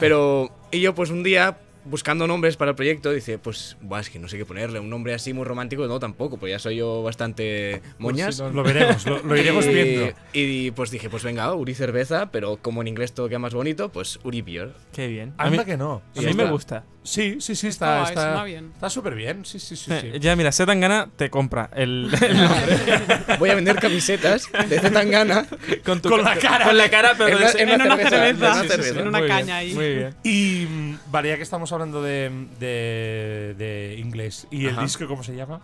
Pero, y yo pues un día, buscando nombres para el proyecto, dice, pues, buah, es que no sé qué ponerle, un nombre así muy romántico, no, tampoco, pues ya soy yo bastante moñas. Lo veremos, lo, lo iremos *laughs* y, viendo. Y pues dije, pues venga, Uri cerveza, pero como en inglés todo queda más bonito, pues Uri beer. Qué bien. A mí, Anda que no. a Y mí me está. gusta. Sí, sí, sí, Está está está suena bien. Está súper bien. Sí, sí, sí, sí. Eh, Ya, mira, Zetangana te compra el, *laughs* el nombre. *laughs* Voy a vender camisetas de Zetangana. con, tu Con la cara. Con la cara, pero En una- En cerveza, cerveza, en una sí, sí, en caña bien, ahí. Muy bien. Y mm, vale, ya que estamos hablando de, de, de inglés. ¿Y el Ajá. disco cómo se llama?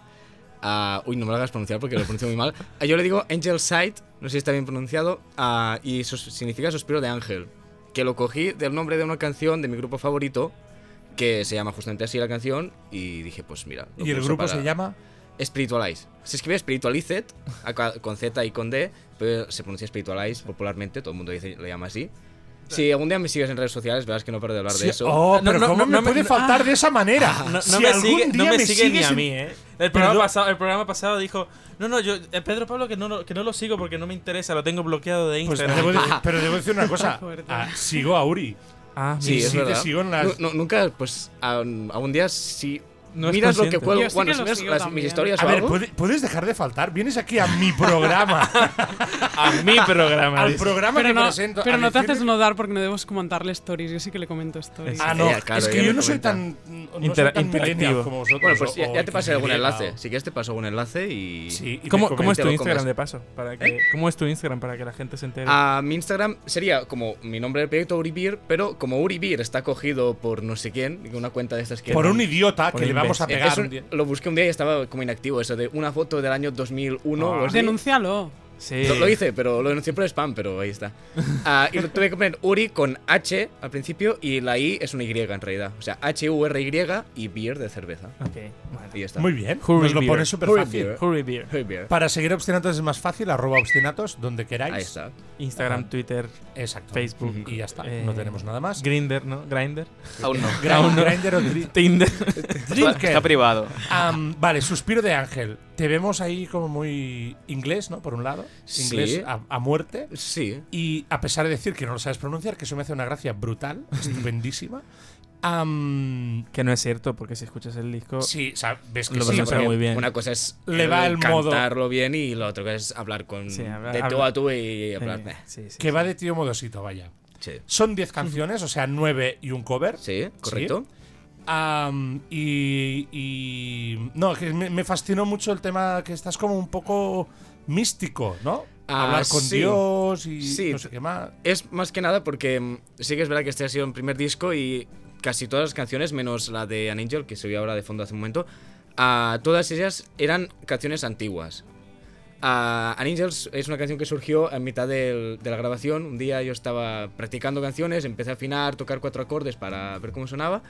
Ah, uy, no me lo hagas pronunciar porque lo pronuncio muy mal. Ah, Yo le digo Angel Sight, no sé si está bien pronunciado, ah, y eso significa suspiro de ángel. Que lo cogí del nombre de una canción de mi grupo favorito, que se llama justamente así la canción, y dije, pues mira. lo ¿Y el grupo para- se llama? Spiritualize. Se escribe Spiritualized, con Z y con D, pero se pronuncia Spiritualize popularmente, todo el mundo dice, lo llama así. Si algún día me sigues en redes sociales, verás que no paro de hablar Sí, de eso. Oh, No, pero no, ¿cómo no, me no me- puede no- faltar de esa manera? No, no Si me algún sigue, no día me sigue ni sigues a en- mí, ¿eh? El programa, pasado, el programa pasado dijo, no, no, yo, eh, Pedro Pablo, que no, lo- que no lo sigo porque no me interesa, lo tengo bloqueado de Pues Instagram. debo decir- *laughs* pero debo decir una cosa. *laughs* Ah, sigo a Uri. ah, Sí, mira. es sí te verdad. sigo en las- nunca, pues, a, a un día si No miras lo que cuelgo, Yo sí bueno, que si miras las- mis historias A o ver, algo, ¿puede- ¿puedes dejar de faltar? Vienes aquí a mi programa. *laughs* a mi programa. al programa Pero que no, presento. pero no te haces notar porque no debemos comentarle stories. Yo sí que le comento stories. Ah, no. Ella, claro, es que yo me no soy tan. No soy Intera- tan interactivo. como vosotros. Bueno, pues o- ya, ya te pasé algún enlace. Si quieres te paso algún enlace y... Sí, y ¿Cómo, ¿Cómo es tu Instagram de paso? Para que, ¿Cómo es tu Instagram para que la gente se entere? A mi Instagram sería como mi nombre del proyecto Uribir, pero como Uribir está cogido por no sé quién, una cuenta de estas que... Por un idiota que le vamos a pegar un- un lo busqué un día y estaba como inactivo, eso de una foto del año 2001 o Ah. así. Denúncialo. Sí. Lo, lo hice, pero lo denuncié por spam, pero ahí está. *laughs* Ah, y lo tuve que poner Uri con H al principio y la I es una Y en realidad. O sea, H-U-R-Y y beer de cerveza. Ok, vale. Y ya está. Muy bien. Hurry Nos lo beer. pone súper Hurry fácil. beer. Hurry Beer. Hurry beer. Para seguir Obstinatos es más fácil, arroba obstinatos, donde queráis. Ahí está. Instagram, Ajá. Twitter, Exacto. Facebook. Y ya está, eh, no tenemos nada más. Grinder, ¿no? Grinder. Aún no. Grind- Grindr o Tinder. Está privado. Am, vale, Suspiro de Ángel. Te vemos ahí como muy inglés, ¿no? Por un lado. Sí. Inglés a, a muerte. Sí. Y a pesar de decir que no lo sabes pronunciar, que eso me hace una gracia brutal, *laughs* estupendísima. am, que no es cierto, porque si escuchas el disco. sí, o sea, ves que Lo sí, porque- muy bien. Una cosa es Le va el modo- cantarlo bien y lo otro que es hablar con Sí, habla- de tú habla- a tú y hablar. Sí, sí, que sí. va de tío modosito, vaya. Sí. Son 10 canciones, o sea, 9 y un cover. Sí, correcto. Y, y- No, que me, me fascinó mucho el tema que estás como un poco místico, ¿no? Ah, Hablar con sí. Dios y Sí. no sé qué más. Es más que nada porque mm, sí que es verdad que este ha sido el primer disco y casi todas las canciones, menos la de An Angel, que se oía ahora de fondo hace un momento, ah, todas ellas eran canciones antiguas. Ah, An Angel es una canción que surgió en mitad del- de la grabación. Un día yo estaba practicando canciones, empecé a afinar, tocar cuatro acordes para ver cómo sonaba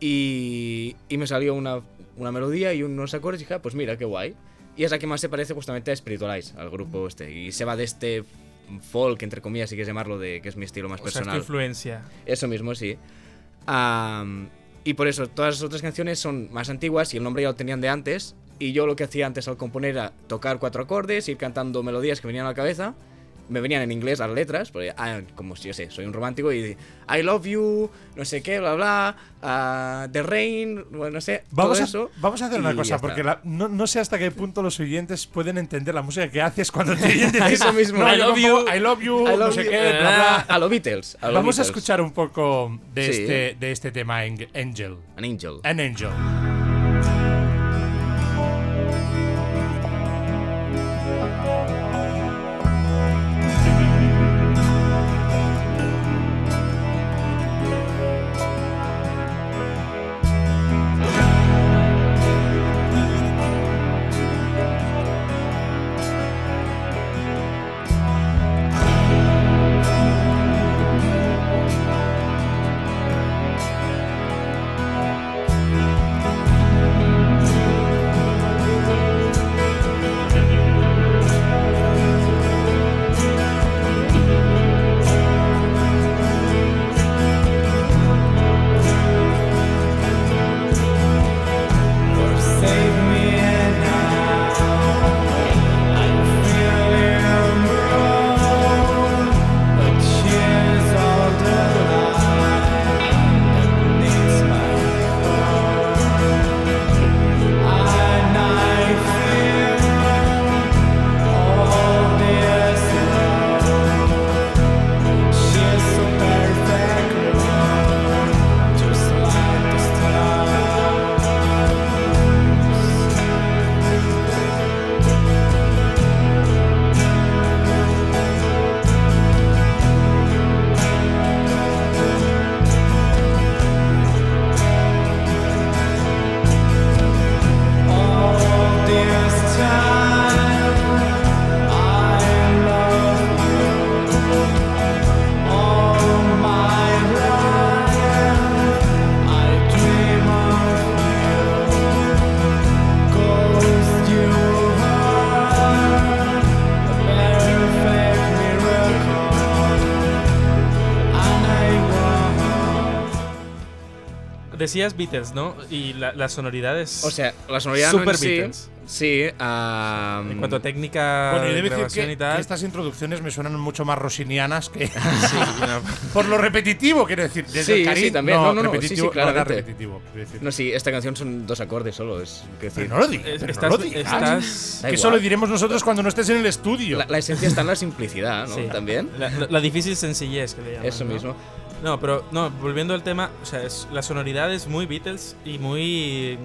y, y me salió una, una melodía y unos acordes y dije, ah, pues mira, qué guay. Y es la que más se parece justamente a Spiritualize, al grupo este. Y se va de este folk, entre comillas, si quieres llamarlo, de que es mi estilo más O sea, es tu personal. influencia. Eso mismo, sí. Y por eso, todas las otras canciones son más antiguas y el nombre ya lo tenían de antes. Y yo lo que hacía antes al componer era tocar cuatro acordes, ir cantando melodías que venían a la cabeza. Me venían en inglés las letras, porque, ah, como si yo sé, soy un romántico y I love you, no sé qué, bla, bla, ah, The Rain, bueno, no sé, Vamos todo a, eso. vamos a hacer una cosa, porque la- no, no sé hasta qué punto los oyentes pueden entender la música que haces cuando te *laughs* oyen decir Eso mismo. "No, I love you. I love you, I no love sé you. qué, bla, bla. A los Beatles. a Vamos a escuchar un poco de, Sí. este, de este tema, Ang- Angel. An Angel. An Angel. Decías Beatles, ¿no? Y la, la sonoridad es. O sea, la sonoridad Super no en sí, Beatles. Sí, ah, en cuanto a técnica, Bueno, decir grabación que, y tal. que estas introducciones me suenan mucho más rosinianas que. *laughs* Sí, no. *laughs* por lo repetitivo, quiero decir. Desde Sí, el sí, también. No, no, no, sí, sí, repetitivo, no, claramente. repetitivo, decir. No, sí, esta canción son dos acordes solo. Es, decir, Pero no lo digas. Es- pero no estás- lo digas. estás- que eso lo diremos nosotros cuando no estés en el estudio. la, la esencia está en la simplicidad, ¿no? Sí. También. La, la- difícil sencillez que le llaman. Eso ¿no? mismo. No, pero no, volviendo al tema, o sea, es- la sonoridad es muy Beatles y muy.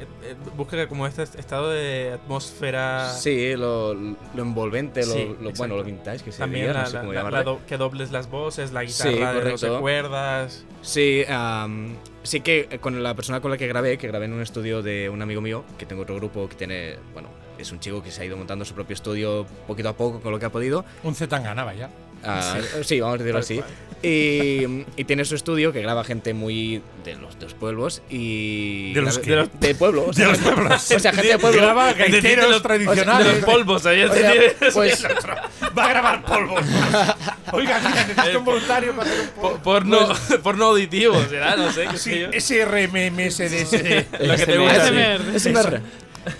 eh, eh, busca como este estado de atmósfera. Sí, lo, lo envolvente, lo, Sí, lo- bueno, lo vintage que se También veía, la- no sé cómo la- la do- que dobles las voces, la Sí, guitarra de 12 correcto. cuerdas. Sí, am, sí que eh, con la persona con la que grabé, que grabé en un estudio de un amigo mío, que tengo otro grupo que tiene, bueno, es un chico que se ha ido montando su propio estudio poquito a poco con lo que ha podido. Un Zetangana, vaya. Ah, sí. vamos a decirlo Tal así. Y, y tiene su estudio que graba gente muy de los, de los pueblos y... ¿De los graba- qué? de, los- de pueblos. o *laughs* De sea, los pueblos. O sea, gente de pueblo. Graba gaiteros los- tradicionales. De los polvos, ahí O sea, pues, *laughs* Va a grabar polvos. *laughs* Oiga, mira, necesito un voluntario para hacer un Po- polvo. Porno, porno auditivo, será, no sé. qué sé Sí, yo. SRMMSDSD. Lo que te gusta. SMR.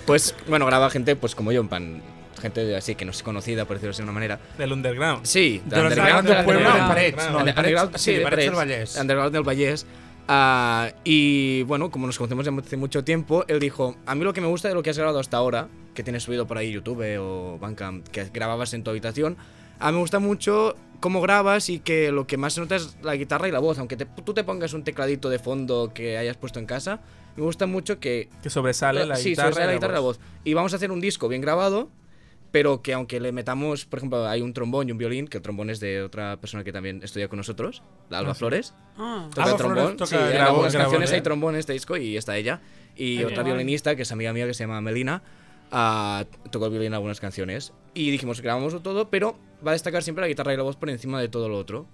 Pues, bueno, graba gente pues como yo, en pan... Gente de- así que no es conocida, por decirlo de una manera. Del underground. Sí, De los underground del pueblo de. Parets. No, underground, sí, de Parets del Vallès. Underground del Vallès. Ah, y bueno, como nos conocemos hace mucho tiempo, él dijo: A mí lo que me gusta de lo que has grabado hasta ahora, que tienes subido por ahí YouTube o Bandcamp, que grababas en tu habitación, a mí me gusta mucho cómo grabas y que lo que más se nota es la guitarra y la voz. Aunque te- tú te pongas un tecladito de fondo que hayas puesto en casa, me gusta mucho que Que sobresale la sí, guitarra. sobresale la guitarra y la voz. Y vamos a hacer un disco bien grabado, pero que aunque le metamos, por ejemplo, hay un trombón y un violín, que el trombón es de otra persona que también estudia con nosotros, la Alba Flores. Ah, Toca Alba el trombón. Flores toca sí, el en algunas grabó, canciones ¿eh? hay trombón en este disco y está ella. Y otra violinista, que es amiga mía, que se llama Melina, ah, tocó el violín en algunas canciones. Y dijimos, grabamos todo, pero va a destacar siempre la guitarra y la voz por encima de todo lo otro.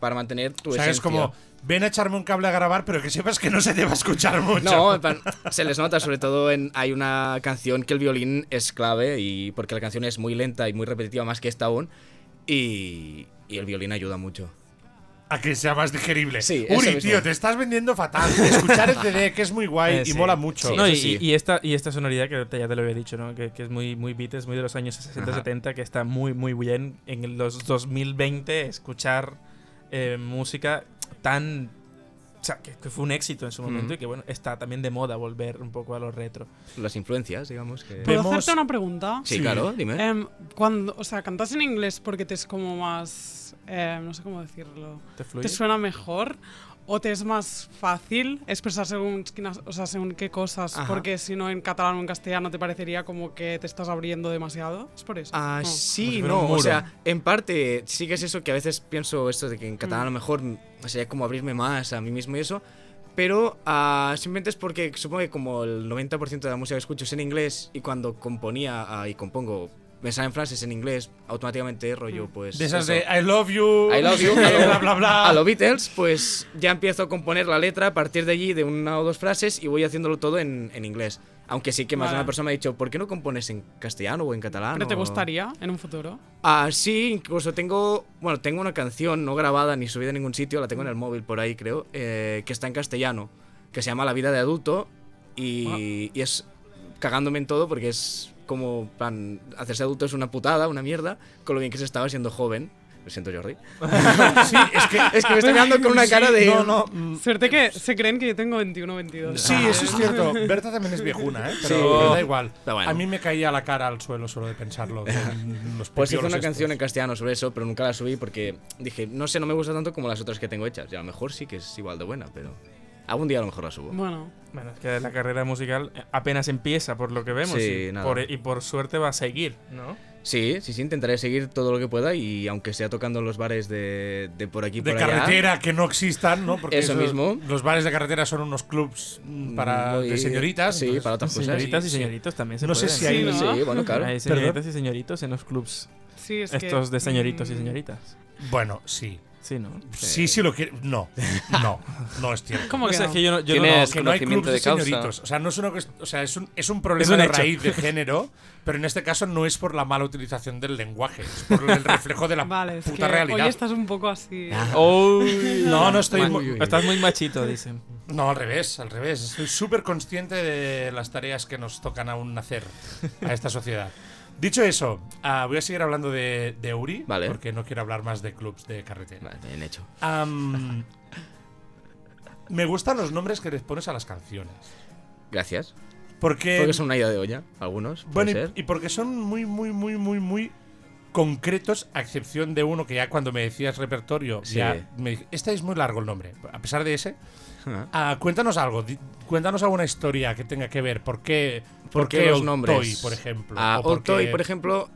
Para mantener tu O sea, es esencia. como, ven a echarme un cable a grabar, pero que sepas que no se te va a escuchar mucho. No, en plan, se les nota, sobre todo en hay una canción que el violín es clave y porque la canción es muy lenta y muy repetitiva más que esta aún y, y el violín ayuda mucho. a que sea más digerible. Sí, Uri, mismo. tío, te estás vendiendo fatal. Escuchar el CD, que es muy guay Eh, y sí. mola mucho. Sí. No, y, eso sí. y esta, y esta sonoridad que ya te lo había dicho, ¿no? Que, que es muy, muy Beatles, muy de los años 60, Ajá. 70, que está muy, muy bien en los 2020 escuchar eh, música tan... O sea, que, que fue un éxito en su momento y que, bueno, está también de moda volver un poco a lo retro. Las influencias, digamos. Que... ¿Puedo Vemos- hacerte una pregunta? Sí, Sí. claro, dime. Em, cuando, o sea, cantas en inglés porque te es como más, eh, no sé cómo decirlo, ¿Te fluye? ¿te suena mejor o te es más fácil expresar según, o sea, según qué cosas? Ajá. Porque si no en catalán o en castellano te parecería como que te estás abriendo demasiado. ¿Es por eso? Ah, No. sí, no, o sea, en parte sí que es eso que a veces pienso esto de que en catalán Mm. a lo mejor mm, sería como abrirme más a mí mismo y eso, pero ah, simplemente es porque supongo que como el 90% de la música que escucho es en inglés y cuando componía ah, y compongo me salen frases en inglés, automáticamente rollo pues... De esas eso. de I love you, I love you, *laughs* bla, a lo- bla, bla, bla. A los Beatles, pues ya empiezo a componer la letra a partir de allí de una o dos frases y voy haciéndolo todo en, en inglés. Aunque sí que más de Vale. una persona me ha dicho, ¿por qué no compones en castellano o en catalán? ¿Pero te gustaría en un futuro? Ah, sí, incluso tengo, bueno, tengo una canción no grabada ni subida en ningún sitio, la tengo en el móvil por ahí creo, eh, que está en castellano, que se llama La vida de adulto y, y es cagándome en todo porque es como, plan, hacerse adulto es una putada, una mierda, con lo bien que se estaba siendo joven. Lo siento, Jordi. *laughs* Sí, es que, Es que me está quedando con una Sí, cara de... No, no. mm, Suerte que se creen que yo tengo 21 22. Sí, eso es cierto. *laughs* Berta también es viejuna, ¿eh? Pero, Sí. pero da igual. Pero bueno. A mí me caía la cara al suelo solo de pensarlo. los Pues hice una estos. canción en castellano sobre eso, pero nunca la subí porque dije, no sé, no me gusta tanto como las otras que tengo hechas. Y a lo mejor sí que es igual de buena, pero algún día a lo mejor la subo. Bueno, Bueno, es que la carrera musical apenas empieza por lo que vemos Sí, y, nada. por, y por suerte va a seguir, ¿no? Sí, sí, sí, intentaré seguir todo lo que pueda y aunque sea tocando en los bares de, de por aquí De por allá. carretera que no existan, ¿no? Porque Eso mismo. Los bares de carretera son unos clubs mm, para Muy- de señoritas. Sí, entonces- para otras cosas. Señoritas y sí. señoritos también se No sé si hay. Sí, ¿no? Sí, bueno, claro. Hay señoritas y señoritos en los clubs sí, es estos que, de señoritos y mm, señoritas. Bueno, sí. Sí, ¿no? Sí, sí lo quiere. No, no, no es cierto. ¿Cómo que no? es que yo no, yo no- Tienes- que no hay clubs de, de señoritos. O sea, no es, una o sea, es, un, es un problema Es un de hecho. raíz de *laughs* género, pero en este caso no es por la mala utilización del lenguaje, es por el reflejo de la *laughs* Vale, es puta que realidad. hoy estás un poco así. *laughs* Uy. No, no estoy. Ma- mu- Estás muy machito, dicen. No, al revés, al revés. Estoy súper consciente de las tareas que nos tocan aún hacer a esta sociedad. Dicho eso, ah, voy a seguir hablando de, de Uri, Vale. porque no quiero hablar más de clubs de carretera. Vale, bien hecho. *laughs* Me gustan los nombres que les pones a las canciones. Gracias. Porque, Porque son una idea de olla, algunos. bueno, y porque son muy, muy, muy, muy, muy concretos, a excepción de uno que ya cuando me decías repertorio, Sí. ya me este es muy largo el nombre. A pesar de ese. Ah, cuéntanos algo, cuéntanos alguna historia que tenga que ver. ¿Por qué, ¿Por qué los Old nombres? Toy, por ejemplo? Ah, O por Toy, por ejemplo,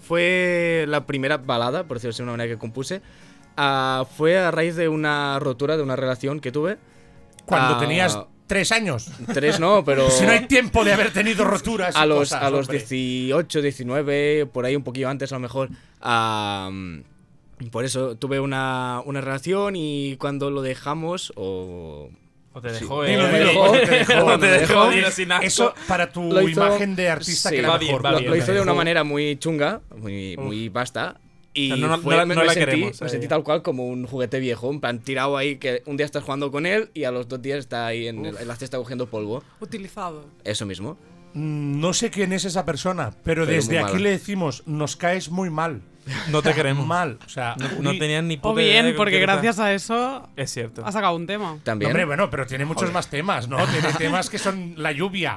fue la primera balada, por decirlo de una manera que compuse. Ah, fue a raíz de una rotura de una relación que tuve. Cuando tenías tres años. Tres no, pero. *laughs* Si no hay tiempo de haber tenido roturas. y a los, cosas, a los hombre. 18, 19, por ahí un poquillo antes a lo mejor. por eso tuve una, una relación y cuando lo dejamos, o. O te Sí. dejó, Dilo, eh. dilo, dejó, ¿por qué te dejó? Te dilo sin. Eso para tu hizo- imagen de artista sí, que era va bien, mejor. va lo, bien, lo hizo de una manera muy chunga, muy, Uf. muy vasta. Y O sea, no- no fue- me, no me la sentí, queremos a me sentí ella. tal cual como un juguete viejo, en plan tirado ahí, que un día estás jugando con él y a los dos días está ahí en, el- en la cesta cogiendo polvo. Utilizado. Eso mismo. Mm, No sé quién es esa persona, pero, Pero desde aquí le decimos, nos caes muy mal. No te queremos. Mal. O sea, No tenían ni O puta bien, porque gracias a eso Es cierto. ha sacado un tema. También. Hombre, bueno, pero tiene muchos más temas, ¿no? *laughs* Tiene temas que son la lluvia.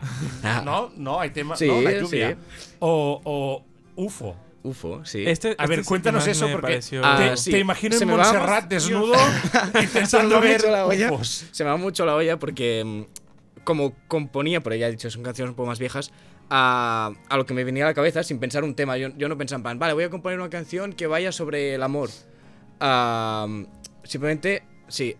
¿No? No, hay temas. Sí, ¿no? La lluvia. sí. O, o UFO. UFO, sí. Este- A ver, este cuéntanos eso, porque pareció- te, Ah, sí. te imagino Se en Montserrat desnudo *laughs* intentando ver la olla. UFOs. Se me va mucho la olla porque mm, como componía, pero ya he dicho, son canciones un poco más viejas, a, a lo que me venía a la cabeza sin pensar un tema. Yo, yo no pensaba en plan, vale, voy a componer una canción que vaya sobre el amor. Simplemente, sí,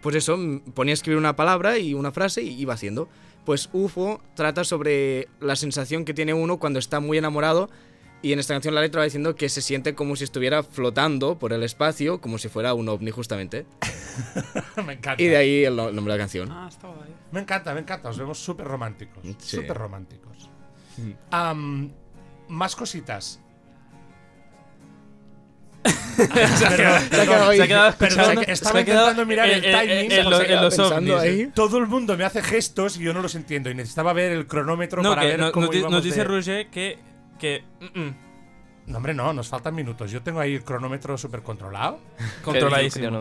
pues eso, mm, ponía a escribir una palabra y una frase y iba haciendo. Pues UFO trata sobre la sensación que tiene uno cuando está muy enamorado y en esta canción la letra va diciendo que se siente como si estuviera flotando por el espacio, como si fuera un ovni justamente. *laughs* me encanta. Y de ahí el no- nombre de la canción. Ah, está guay. Me encanta, me encanta. Os vemos súper románticos. Sí. Súper románticos. Am, más cositas. Se ha quedado, Se ha quedado ahí. se ha quedado Perdón, escuchando, estaba intentando mirar el en- en- timing, en, sea, en los ovnis. ahí. Todo el mundo me hace gestos y yo no los entiendo. Y necesitaba ver el cronómetro No, para que ver no- cómo nos, di- íbamos nos dice de- Roger que. que mm, mm, No, hombre, no, nos faltan minutos. Yo tengo ahí el cronómetro súper controlado *laughs* controladísimo.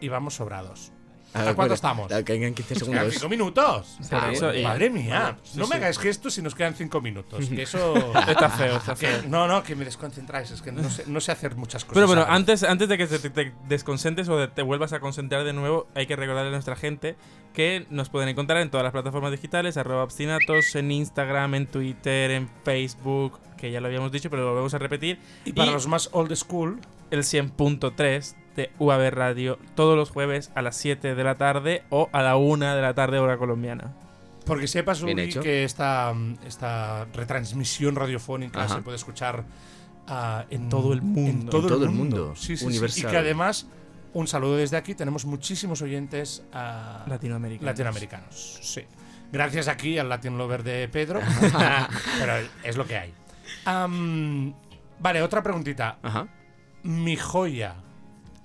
y vamos sobrados. A ¿A ver, cuánto estamos? Quedan 15 Nos quedan segundos. cinco minutos. Por eso, y- Madre mía, Sí, no me sí. hagáis gestos si nos quedan cinco minutos. Que eso. *laughs* Está feo, está que- feo. no, no, que me desconcentráis. Es que no sé, no sé hacer muchas cosas. Pero bueno, antes, antes de que te, te desconcentres o de te vuelvas a concentrar de nuevo, hay que recordarle a nuestra gente que nos pueden encontrar en todas las plataformas digitales, arroba obstinatos, en Instagram, en Twitter, en Facebook, que ya lo habíamos dicho, pero lo volvemos a repetir. Y para los más old school, el 100.3 de UAB Radio todos los jueves a las 7 de la tarde o a la 1 de la tarde hora colombiana. Porque sepas, Uri, hecho. que esta, esta retransmisión radiofónica Ajá. se puede escuchar ah, en todo el mundo. En todo, En todo el el mundo. mundo. Sí, sí, sí. Universal. Y que además, un saludo desde aquí. Tenemos muchísimos oyentes ah, Latinoamericanos. latinoamericanos. Sí. Gracias aquí al Latin Lover de Pedro. *laughs* pero es lo que hay. Vale, otra preguntita. Ajá. Mi joya.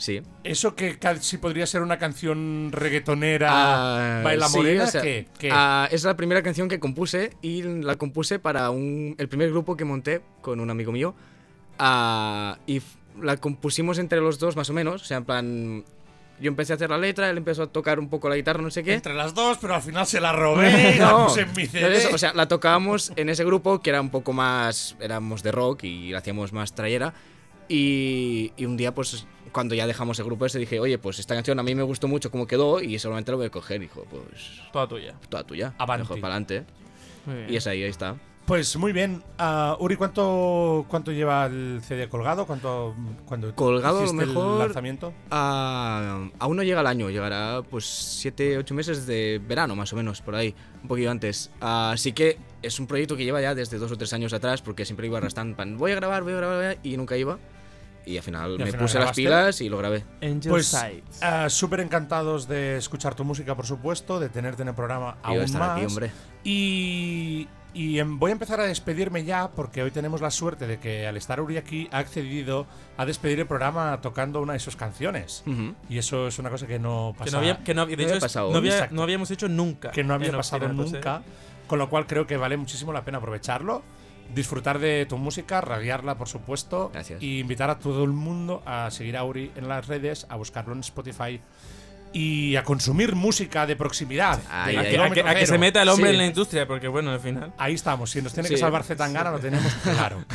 Sí. Eso que casi podría ser una canción reggaetonera, Ah, baila sí, morena, o sea, ¿qué? ¿Qué? ah, es la primera canción que compuse y la compuse para un, el primer grupo que monté con un amigo mío. Ah, y la compusimos entre los dos más o menos. O sea, en plan, yo empecé a hacer la letra, él empezó a tocar un poco la guitarra, no sé qué. Entre las dos, pero al final se la robé y la *laughs* No, puse en mi no CD. es eso, o sea, la tocábamos en ese grupo que era un poco más. Éramos de rock y la hacíamos más trayera. Y, y un día, pues, cuando ya dejamos el grupo ese, dije, oye, pues esta canción a mí me gustó mucho como quedó y seguramente la voy a coger. Dijo, pues, Toda tuya. toda tuya. Avanti. Mejor para adelante. Muy bien. Y es ahí, ahí está. Pues muy bien. Ah, Uri, ¿cuánto, ¿cuánto lleva el CD colgado? ¿Cuánto, cuando Colgado, a lo mejor- el lanzamiento? Ah, aún no llega el año, llegará pues 7, 8 meses de verano más o menos, por ahí, un poquito antes. Así que es un proyecto que lleva ya desde dos o tres años atrás, porque siempre iba arrastrando, pan, voy a grabar, voy a grabar, y nunca iba. Y al final Y al me final puse las pilas y lo grabé. Angel Pues Sights. ah, súper encantados de escuchar tu música, por supuesto, de tenerte en el programa aún estar más. aquí, hombre. Y, y em, voy a empezar a despedirme ya porque hoy tenemos la suerte de que al estar Uri aquí ha accedido a despedir el programa tocando una de sus canciones. Ujú. Y eso es una cosa que no pasa. Que no había, que no, de No hecho, había- habíamos hecho nunca. que no había pasado Obstinatos, ¿eh? nunca. Con lo cual creo que vale muchísimo la pena aprovecharlo, disfrutar de tu música, radiarla, por supuesto. Gracias. Y invitar a todo el mundo a seguir a Uri en las redes, a buscarlo en Spotify y a consumir música de proximidad. Ay, de ay, A que, a se meta el hombre Sí. en la industria, porque bueno, al final. Ahí estamos. Si nos tiene que Sí. salvar Zetangana, lo tenemos *laughs* claro.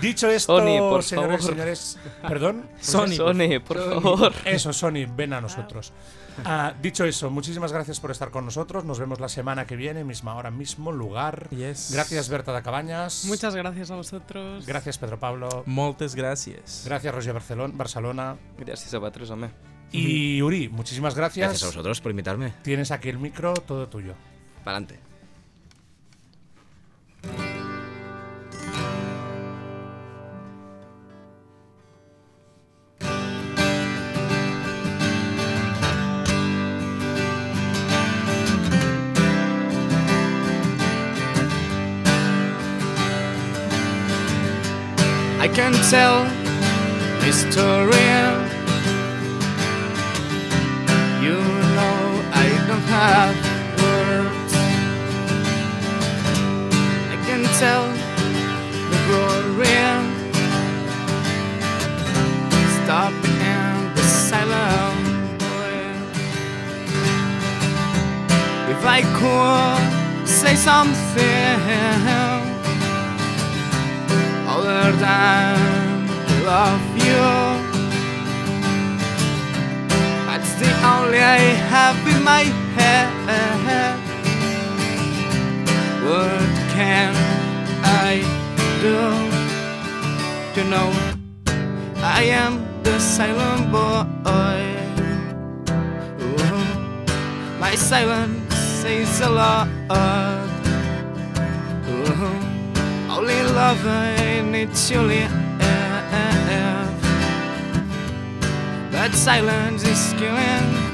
Dicho esto, Sony, por señores y favor. señores. ¿Perdón? Sony. Sony, por favor. Eso, Sony, ven a nosotros. Ah, dicho eso, muchísimas gracias por estar con nosotros. Nos vemos la semana que viene, misma hora, mismo lugar. Yes. Gracias, Berta de Cabañas. Muchas gracias a vosotros. Gracias, Pedro Pablo. Moltes gracias. Gracias, Roger Barcelona. Barcelona. Gràcies a home. Y Uri, muchísimas gracias. Gracias a vosotros por invitarme. Tienes aquí el micro, todo tuyo. Para adelante. Can tell a story. You know I don't have words. I can tell the glory. Stop in the silent If I could say something other than love you. That's the only I have in my head. What can I do to know I am the silent boy? Ooh, my silence says a lot. loving it's only eh, eh, eh. air, air, air. But silence is killing